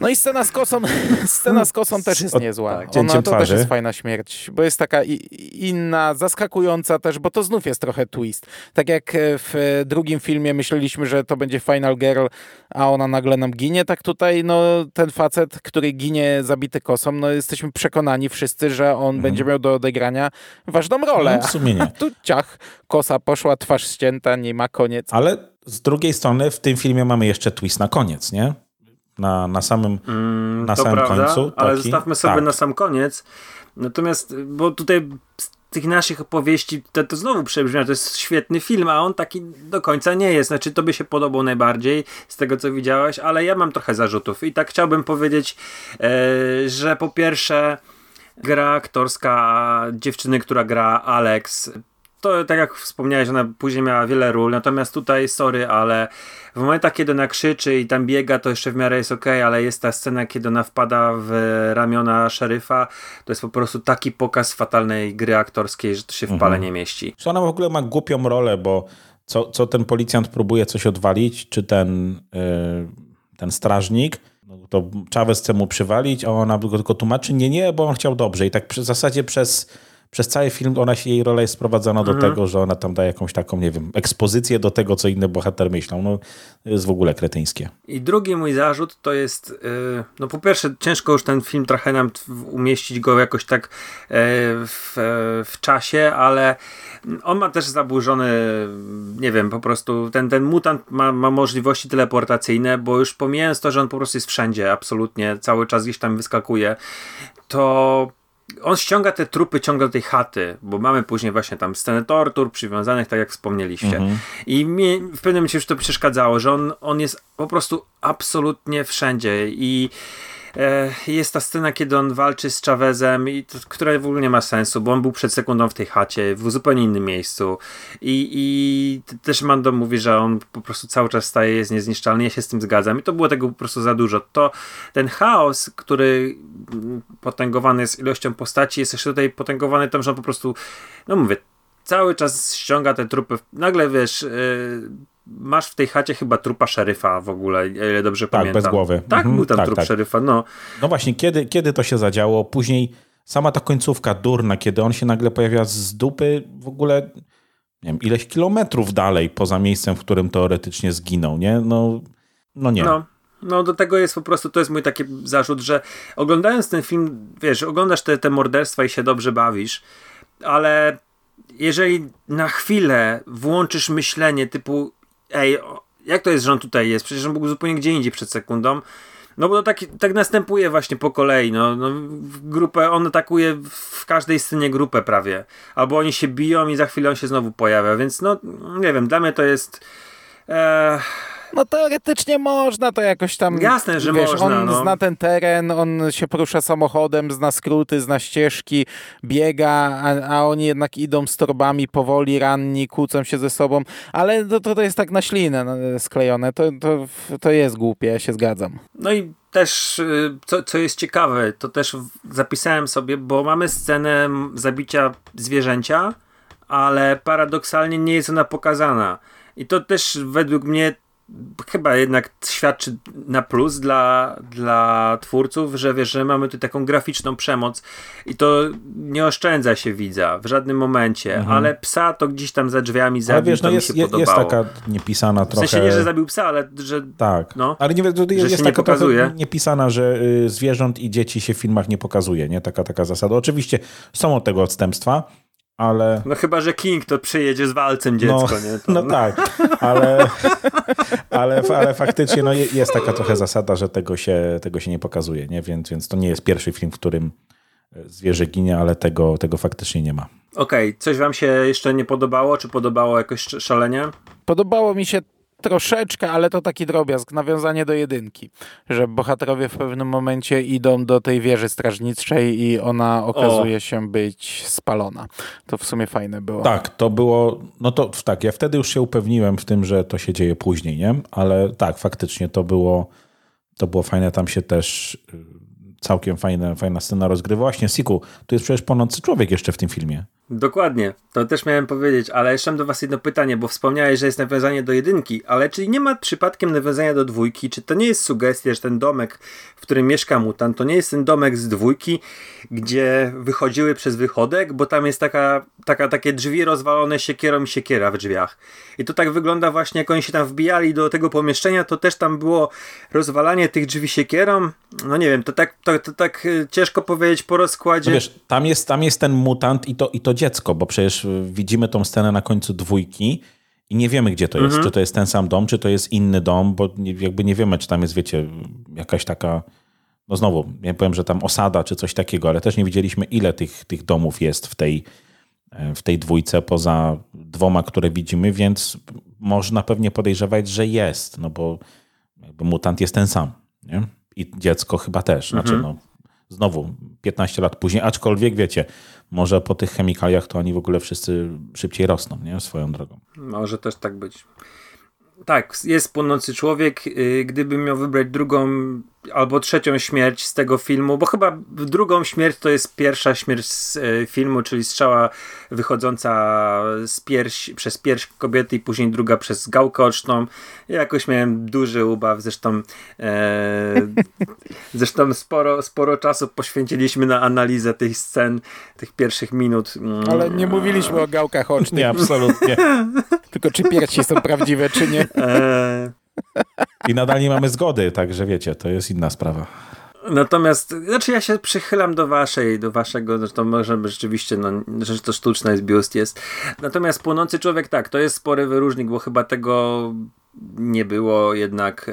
No i scena z kosą, scena z kosą też jest niezła. Tak, Ona to twarzy. też jest fajna śmierć, bo jest taka inna, zaskakująca też, bo to znów jest trochę twist. Tak jak w drugim filmie myśleliśmy, że to będzie Final Girl, a ona nagle nam ginie, tak tutaj no ten facet, który ginie zabity kosą, no jesteśmy przekonani wszyscy, że on mhm. będzie miał do odegrania ważną rolę. No, w sumie nie. tu ciach, kosa poszła, twarz ścięta, nie ma koniec. Ale z drugiej strony w tym filmie mamy jeszcze twist na koniec, nie? Na, na samym, mm, na samym prawda, końcu. Taki, ale zostawmy sobie tak. na sam koniec. Natomiast, bo tutaj z tych naszych opowieści to, to znowu przebrzmia, to jest świetny film, a on taki do końca nie jest. Znaczy, to by się podobał najbardziej z tego, co widziałeś, ale ja mam trochę zarzutów. I tak chciałbym powiedzieć, e, że po pierwsze gra aktorska dziewczyny, która gra Alex to tak jak wspomniałeś, ona później miała wiele ról, natomiast tutaj, sorry, ale w momentach, kiedy ona krzyczy i tam biega, to jeszcze w miarę jest ok, ale jest ta scena, kiedy ona wpada w ramiona szeryfa, to jest po prostu taki pokaz fatalnej gry aktorskiej, że to się w pale mhm. nie mieści. Czy ona w ogóle ma głupią rolę, bo co, co ten policjant próbuje coś odwalić, czy ten, yy, ten strażnik, no to Chavez chce mu przywalić, a ona tylko tłumaczy, nie, nie, bo on chciał dobrze i tak w zasadzie przez przez cały film ona się, jej rola jest sprowadzana mhm. do tego, że ona tam da jakąś taką, nie wiem, ekspozycję do tego, co inne bohater myślą. No, jest w ogóle kretyńskie. I drugi mój zarzut to jest, yy, no po pierwsze ciężko już ten film trochę nam umieścić go jakoś tak yy, w, w czasie, ale on ma też zaburzony, nie wiem, po prostu ten, ten mutant ma, ma możliwości teleportacyjne, bo już pomijając to, że on po prostu jest wszędzie, absolutnie, cały czas gdzieś tam wyskakuje, to on ściąga te trupy ciągle do tej chaty, bo mamy później właśnie tam scenę tortur przywiązanych, tak jak wspomnieliście. Mhm. I mi w pewnym momencie już to przeszkadzało, że on, on jest po prostu absolutnie wszędzie i jest ta scena, kiedy on walczy z Chavezem, i to, która w ogóle nie ma sensu, bo on był przed sekundą w tej chacie, w zupełnie innym miejscu. I, i też Mando mówi, że on po prostu cały czas staje, jest niezniszczalny. Ja się z tym zgadzam. I to było tego po prostu za dużo. To ten chaos, który potęgowany jest ilością postaci, jest jeszcze tutaj potęgowany tym, że on po prostu, no mówię, cały czas ściąga te trupy. Nagle wiesz. Masz w tej chacie chyba trupa szeryfa w ogóle, ile dobrze tak, pamiętam. bez głowy. Tak, mhm, był tam tak, trup tak. szeryfa, no. No właśnie, kiedy, kiedy to się zadziało? Później sama ta końcówka durna, kiedy on się nagle pojawia z dupy, w ogóle nie wiem, ileś kilometrów dalej poza miejscem, w którym teoretycznie zginął, nie? No, no nie. No. No do tego jest po prostu, to jest mój taki zarzut, że oglądając ten film, wiesz, oglądasz te, te morderstwa i się dobrze bawisz, ale jeżeli na chwilę włączysz myślenie typu ej, jak to jest, że on tutaj jest? Przecież on był zupełnie gdzie indziej przed sekundą. No bo tak, tak następuje właśnie po kolei. No, no, grupę, on atakuje w każdej scenie grupę prawie. Albo oni się biją i za chwilę on się znowu pojawia. Więc no, nie wiem, dla mnie to jest. E, no teoretycznie można to jakoś tam... Jasne, że wiesz, można. On no. zna ten teren, on się porusza samochodem, zna skróty, zna ścieżki, biega, a, a oni jednak idą z torbami powoli, ranni, kłócą się ze sobą, ale to, to, to jest tak na ślinę no, sklejone. To, to, to jest głupie, ja się zgadzam. No i też, y, co, co jest ciekawe, to też zapisałem sobie, bo mamy scenę zabicia zwierzęcia, ale paradoksalnie nie jest ona pokazana. I to też według mnie chyba jednak świadczy na plus dla, dla twórców, że wiesz, że mamy tu taką graficzną przemoc i to nie oszczędza się widza w żadnym momencie, mhm. ale psa to gdzieś tam za drzwiami zabił, ale wiesz, no jest, się jest taka niepisana trochę... W sensie nie, że zabił psa, ale że... Tak, no, ale nie, jest, jest taka nie niepisana, że y, zwierząt i dzieci się w filmach nie pokazuje, nie? Taka, taka zasada. Oczywiście są od tego odstępstwa, ale... No chyba, że King to przyjedzie z walcem dziecko, no, nie? To... No tak, ale, ale, ale faktycznie no, jest taka trochę zasada, że tego się, tego się nie pokazuje, nie? Więc, więc to nie jest pierwszy film, w którym zwierzę ginie, ale tego, tego faktycznie nie ma. Okej, okay. coś wam się jeszcze nie podobało, czy podobało jakoś szalenie? Podobało mi się troszeczkę, ale to taki drobiazg, nawiązanie do jedynki, że bohaterowie w pewnym momencie idą do tej wieży strażniczej i ona okazuje o. się być spalona. To w sumie fajne było. Tak, to było, no to tak, ja wtedy już się upewniłem w tym, że to się dzieje później, nie? Ale tak, faktycznie to było, to było fajne, tam się też y, całkiem fajne, fajna scena rozgrywa. Właśnie, Siku, tu jest przecież ponadcy człowiek jeszcze w tym filmie. Dokładnie, to też miałem powiedzieć, ale jeszcze mam do was jedno pytanie, bo wspomniałeś, że jest nawiązanie do jedynki, ale czy nie ma przypadkiem nawiązania do dwójki? Czy to nie jest sugestia, że ten domek, w którym mieszka mutant, to nie jest ten domek z dwójki, gdzie wychodziły przez wychodek, bo tam jest taka, taka takie drzwi rozwalone siekierą i siekiera w drzwiach. I to tak wygląda właśnie, jak oni się tam wbijali do tego pomieszczenia, to też tam było rozwalanie tych drzwi siekierą. No nie wiem, to tak, to, to tak e, ciężko powiedzieć po rozkładzie. No wiesz, tam jest, tam jest ten mutant i to, i to dziecko, bo przecież widzimy tą scenę na końcu dwójki i nie wiemy, gdzie to jest. Mhm. Czy to jest ten sam dom, czy to jest inny dom, bo jakby nie wiemy, czy tam jest, wiecie, jakaś taka. No znowu, ja powiem, że tam osada czy coś takiego, ale też nie widzieliśmy, ile tych, tych domów jest w tej, w tej dwójce, poza dwoma, które widzimy, więc można pewnie podejrzewać, że jest, no bo mutant jest ten sam. Nie? I dziecko chyba też. Znaczy, mhm. no, znowu 15 lat później, aczkolwiek wiecie, może po tych chemikaliach to oni w ogóle wszyscy szybciej rosną, nie? Swoją drogą. Może też tak być. Tak, jest płonący człowiek. Y, gdybym miał wybrać drugą albo trzecią śmierć z tego filmu, bo chyba drugą śmierć to jest pierwsza śmierć z e, filmu, czyli strzała wychodząca z pierś, przez pierś kobiety i później druga przez gałkę oczną. Ja jakoś miałem duży ubaw, zresztą e, zresztą sporo, sporo czasu poświęciliśmy na analizę tych scen, tych pierwszych minut. Ale nie mówiliśmy o gałkach ocznych. Nie, absolutnie. Tylko czy piersi są prawdziwe, czy nie. E, i nadal nie mamy zgody, także wiecie, to jest inna sprawa. Natomiast, znaczy ja się przychylam do waszej, do waszego, że to może być rzeczywiście, no, że to sztuczne jest, biust jest. Natomiast Płonący Człowiek, tak, to jest spory wyróżnik, bo chyba tego nie było jednak e,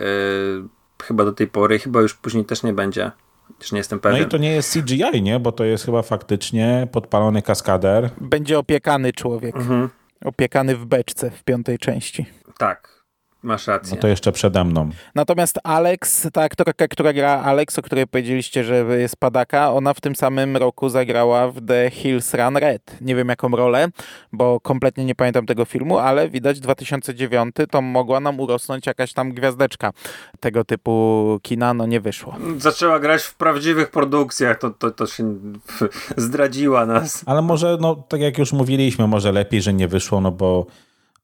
chyba do tej pory, chyba już później też nie będzie. Też nie jestem pewien. No i to nie jest CGI, nie? Bo to jest chyba faktycznie podpalony kaskader. Będzie opiekany człowiek. Mhm. Opiekany w beczce w piątej części. Tak. Masz rację. No to jeszcze przede mną. Natomiast Alex, ta aktorka, która gra Alex, o której powiedzieliście, że jest padaka, ona w tym samym roku zagrała w The Hills Run Red. Nie wiem jaką rolę, bo kompletnie nie pamiętam tego filmu, ale widać 2009 to mogła nam urosnąć jakaś tam gwiazdeczka tego typu kina, no nie wyszło. Zaczęła grać w prawdziwych produkcjach, to, to, to się zdradziła nas. Ale może, no tak jak już mówiliśmy, może lepiej, że nie wyszło, no bo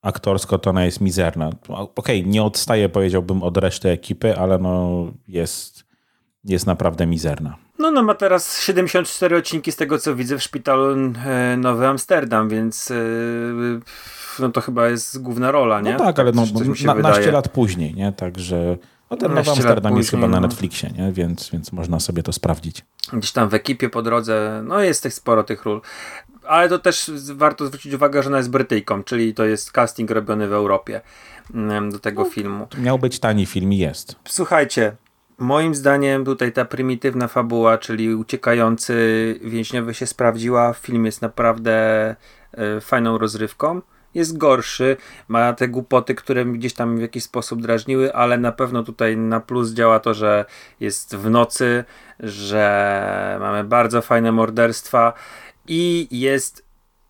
aktorsko to ona jest mizerna. Okej, okay, nie odstaje powiedziałbym od reszty ekipy, ale no jest, jest naprawdę mizerna. No, no ma teraz 74 odcinki z tego co widzę w szpitalu e, Nowy Amsterdam, więc e, no to chyba jest główna rola, nie? No tak, ale no, na, naście lat później, nie? Także no ten Nowy Amsterdam jest chyba na no. Netflixie, nie? Więc, więc można sobie to sprawdzić. Gdzieś tam w ekipie po drodze, no jest tych sporo tych ról ale to też warto zwrócić uwagę, że ona jest Brytyjką, czyli to jest casting robiony w Europie mm, do tego no, filmu. Miał być tani film i jest. Słuchajcie, moim zdaniem tutaj ta prymitywna fabuła, czyli uciekający więźniowy się sprawdziła. Film jest naprawdę y, fajną rozrywką. Jest gorszy, ma te głupoty, które mi gdzieś tam w jakiś sposób drażniły, ale na pewno tutaj na plus działa to, że jest w nocy, że mamy bardzo fajne morderstwa i jest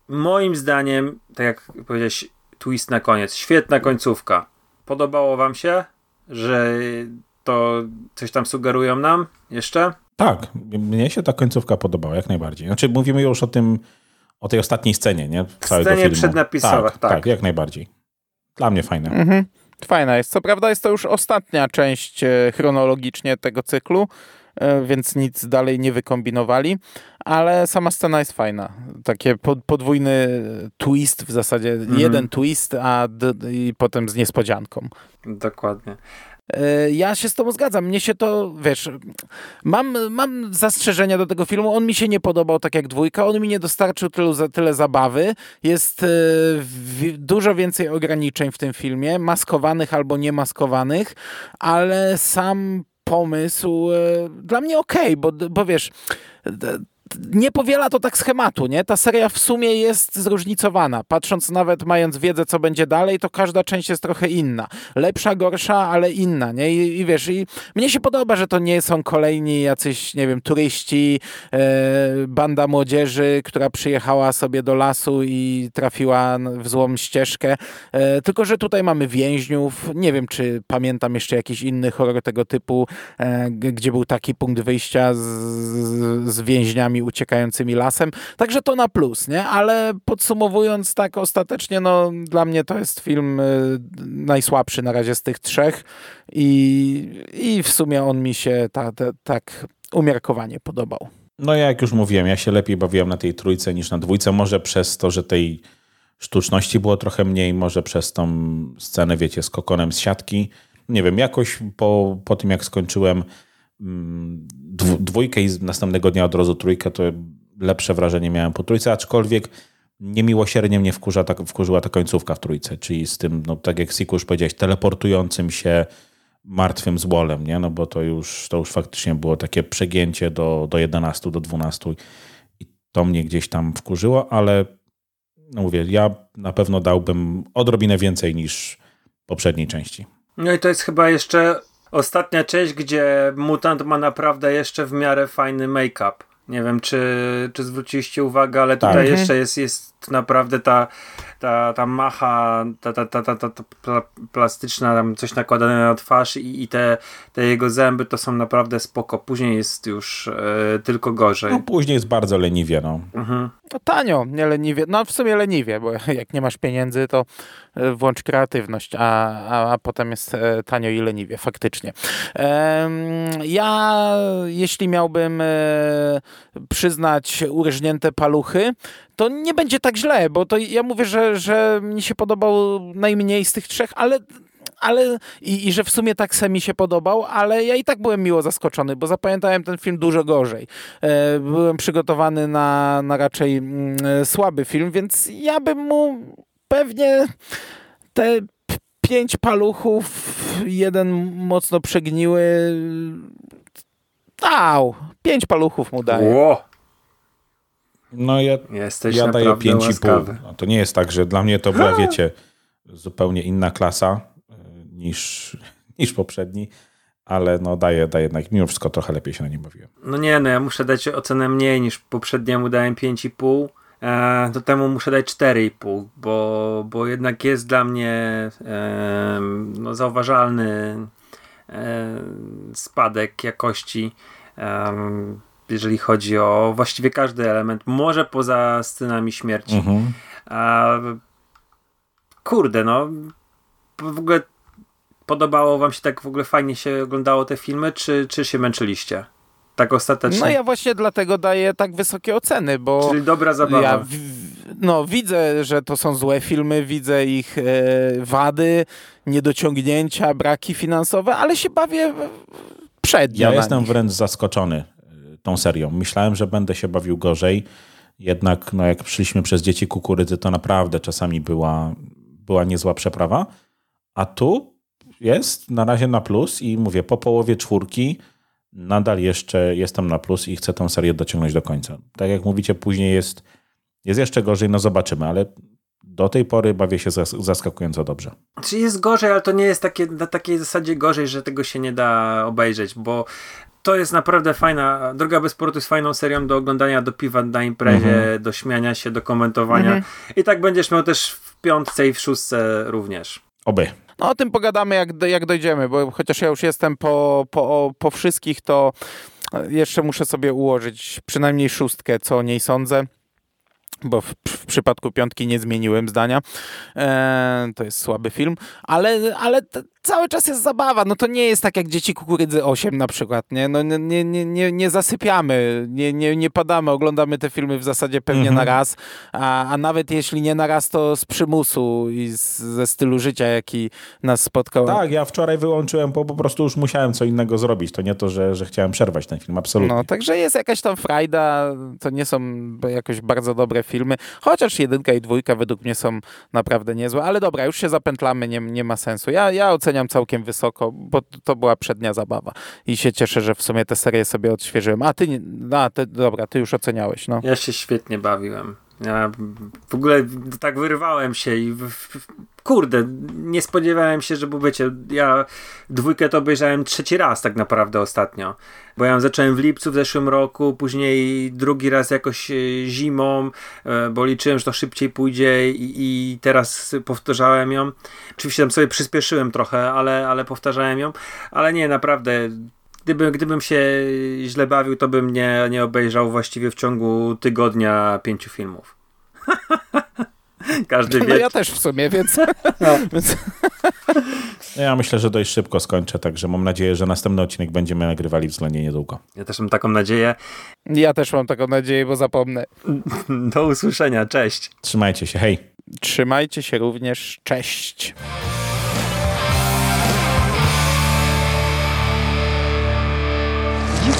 moim zdaniem, tak jak powiedziałeś, twist na koniec. Świetna końcówka. Podobało wam się, że to coś tam sugerują nam jeszcze? Tak, mnie się ta końcówka podobała jak najbardziej. Znaczy mówimy już o tym, o tej ostatniej scenie, nie? Całego scenie filmu. przednapisowych, tak, tak. Tak, jak najbardziej. Dla mnie fajne. Mhm. Fajna jest. Co prawda jest to już ostatnia część e, chronologicznie tego cyklu, więc nic dalej nie wykombinowali, ale sama scena jest fajna. Takie podwójny twist w zasadzie, mhm. jeden twist, a i potem z niespodzianką. Dokładnie. E, ja się z tobą zgadzam. Mnie się to, wiesz, mam, mam zastrzeżenia do tego filmu. On mi się nie podobał tak jak dwójka. On mi nie dostarczył tylu, tyle zabawy. Jest e, dużo więcej ograniczeń w tym filmie, maskowanych albo niemaskowanych, ale sam pomysł e, dla mnie okej, okay, bo, bo wiesz, nie powiela to tak schematu, nie? Ta seria w sumie jest zróżnicowana. Patrząc nawet, mając wiedzę, co będzie dalej, to każda część jest trochę inna. Lepsza, gorsza, ale inna, nie? I, i wiesz, i mnie się podoba, że to nie są kolejni jacyś, nie wiem, turyści, e, banda młodzieży, która przyjechała sobie do lasu i trafiła w złą ścieżkę. E, tylko, że tutaj mamy więźniów. Nie wiem, czy pamiętam jeszcze jakiś inny horror tego typu, e, gdzie był taki punkt wyjścia z, z więźniami uciekającymi lasem. Także to na plus, nie? Ale podsumowując tak ostatecznie, no dla mnie to jest film y, najsłabszy na razie z tych trzech i, i w sumie on mi się ta, ta, tak umiarkowanie podobał. No ja jak już mówiłem, ja się lepiej bawiłem na tej trójce niż na dwójce, może przez to, że tej sztuczności było trochę mniej, może przez tą scenę, wiecie, z kokonem z siatki. Nie wiem, jakoś po, po tym jak skończyłem mm, dwójkę i następnego dnia od razu trójkę, to lepsze wrażenie miałem po trójce, aczkolwiek niemiłosiernie mnie wkurza ta, wkurzyła ta końcówka w trójce, czyli z tym, no tak jak Siku już powiedziałeś, teleportującym się martwym złolem, nie? No bo to już, to już faktycznie było takie przegięcie do, do 11, do 12 i to mnie gdzieś tam wkurzyło, ale no mówię, ja na pewno dałbym odrobinę więcej niż poprzedniej części. No i to jest chyba jeszcze ostatnia część, gdzie mutant ma naprawdę jeszcze w miarę fajny make-up. Nie wiem, czy, czy zwróciliście uwagę, ale tutaj tak. jeszcze jest, jest naprawdę ta ta, ta macha, ta, ta, ta, ta, ta, ta plastyczna, tam coś nakładane na twarz i, i te, te jego zęby to są naprawdę spoko. Później jest już e, tylko gorzej. No później jest bardzo leniwie, no. Mhm. No tanio, nie leniwie. No w sumie leniwie, bo jak nie masz pieniędzy, to e, włącz kreatywność, a, a, a potem jest e, tanio i leniwie, faktycznie. Ja, jeśli miałbym przyznać urżnięte paluchy, to nie będzie tak źle, bo to ja mówię, że, że mi się podobał najmniej z tych trzech, ale ale i, i, że w sumie tak mi się podobał, ale ja i tak byłem miło zaskoczony, bo zapamiętałem ten film dużo gorzej. E, byłem przygotowany na, na raczej mm, słaby film, więc ja bym mu pewnie te pięć paluchów, jeden mocno przegniły, dał. Pięć paluchów mu daję. Wow. No ja, Jesteś ja daję 5,5. No, to nie jest tak, że dla mnie to była, wiecie, zupełnie inna klasa e, niż, niż poprzedni, ale no daję, daję jednak mimo wszystko trochę lepiej się na nim bawiłem. No nie, no ja muszę dać ocenę mniej niż poprzedniemu dałem 5,5. E, do temu muszę dać 4,5, bo, bo jednak jest dla mnie e, no, zauważalny e, spadek jakości jeżeli chodzi o właściwie każdy element, może poza scenami śmierci. Mhm. A, kurde, no w ogóle podobało wam się tak w ogóle fajnie się oglądało te filmy, czy, czy się męczyliście? Tak ostatecznie. No ja właśnie dlatego daję tak wysokie oceny, bo... Czyli dobra zabawa. Ja no, widzę, że to są złe filmy, widzę ich e, wady, niedociągnięcia, braki finansowe, ale się bawię przednio. Ja jestem nich. wręcz zaskoczony tą serią. Myślałem, że będę się bawił gorzej, jednak no, jak szliśmy przez Dzieci Kukurydzy, to naprawdę czasami była, była niezła przeprawa. A tu jest na razie na plus i mówię, po połowie czwórki nadal jeszcze jestem na plus i chcę tę serię dociągnąć do końca. Tak jak mówicie, później jest, jest jeszcze gorzej, no zobaczymy, ale do tej pory bawię się zaskakująco dobrze. Czy jest gorzej, ale to nie jest takie, na takiej zasadzie gorzej, że tego się nie da obejrzeć, bo to jest naprawdę fajna, Droga bez jest fajną serią do oglądania, do piwa na imprezie, mhm. do śmiania się, do komentowania mhm. i tak będziesz miał też w piątce i w szóstce również. Oby. No o tym pogadamy jak, jak dojdziemy, bo chociaż ja już jestem po, po, po wszystkich, to jeszcze muszę sobie ułożyć przynajmniej szóstkę, co o niej sądzę bo w, w, przypadku piątki nie zmieniłem zdania. E, to jest słaby film, ale, ale cały czas jest zabawa. No to nie jest tak jak Dzieci Kukurydzy 8 na przykład, nie? No nie, nie, nie, nie zasypiamy, nie, nie, nie padamy, oglądamy te filmy w zasadzie pewnie mhm. na raz, a, a nawet jeśli nie na raz, to z przymusu i z, ze stylu życia, jaki nas spotkał. Tak, ja wczoraj wyłączyłem, bo po prostu już musiałem co innego zrobić. To nie to, że, że chciałem przerwać ten film, absolutnie. No, także jest jakaś tam frajda, to nie są jakoś bardzo dobre filmy, chociaż jedynka i dwójka według mnie są naprawdę niezłe, ale dobra, już się zapętlamy, nie, nie ma sensu. Ja, ja oceniam całkiem wysoko, bo to była przednia zabawa i się cieszę, że w sumie tę serię sobie odświeżyłem. A ty, a, ty dobra, ty już oceniałeś, no. Ja się świetnie bawiłem. Ja w ogóle tak wyrywałem się i w, w, kurde, nie spodziewałem się, że bo wiecie, ja dwójkę to obejrzałem trzeci raz tak naprawdę ostatnio, bo ja zacząłem w lipcu w zeszłym roku, później drugi raz jakoś e, zimą, e, bo liczyłem, że to szybciej pójdzie i, i teraz powtarzałem ją. Oczywiście tam sobie przyspieszyłem trochę, ale, ale powtarzałem ją, ale nie, naprawdę gdyby, gdybym się źle bawił, to bym nie, nie obejrzał właściwie w ciągu tygodnia pięciu filmów. Każdy wie. No ja też w sumie, więc... No. więc... No Ja myślę, że dość szybko skończę, także mam nadzieję, że następny odcinek będziemy nagrywali względnie niedługo. Ja też mam taką nadzieję. Ja też mam taką nadzieję, bo zapomnę. Do usłyszenia, cześć. Trzymajcie się, hej! Trzymajcie się również. Cześć.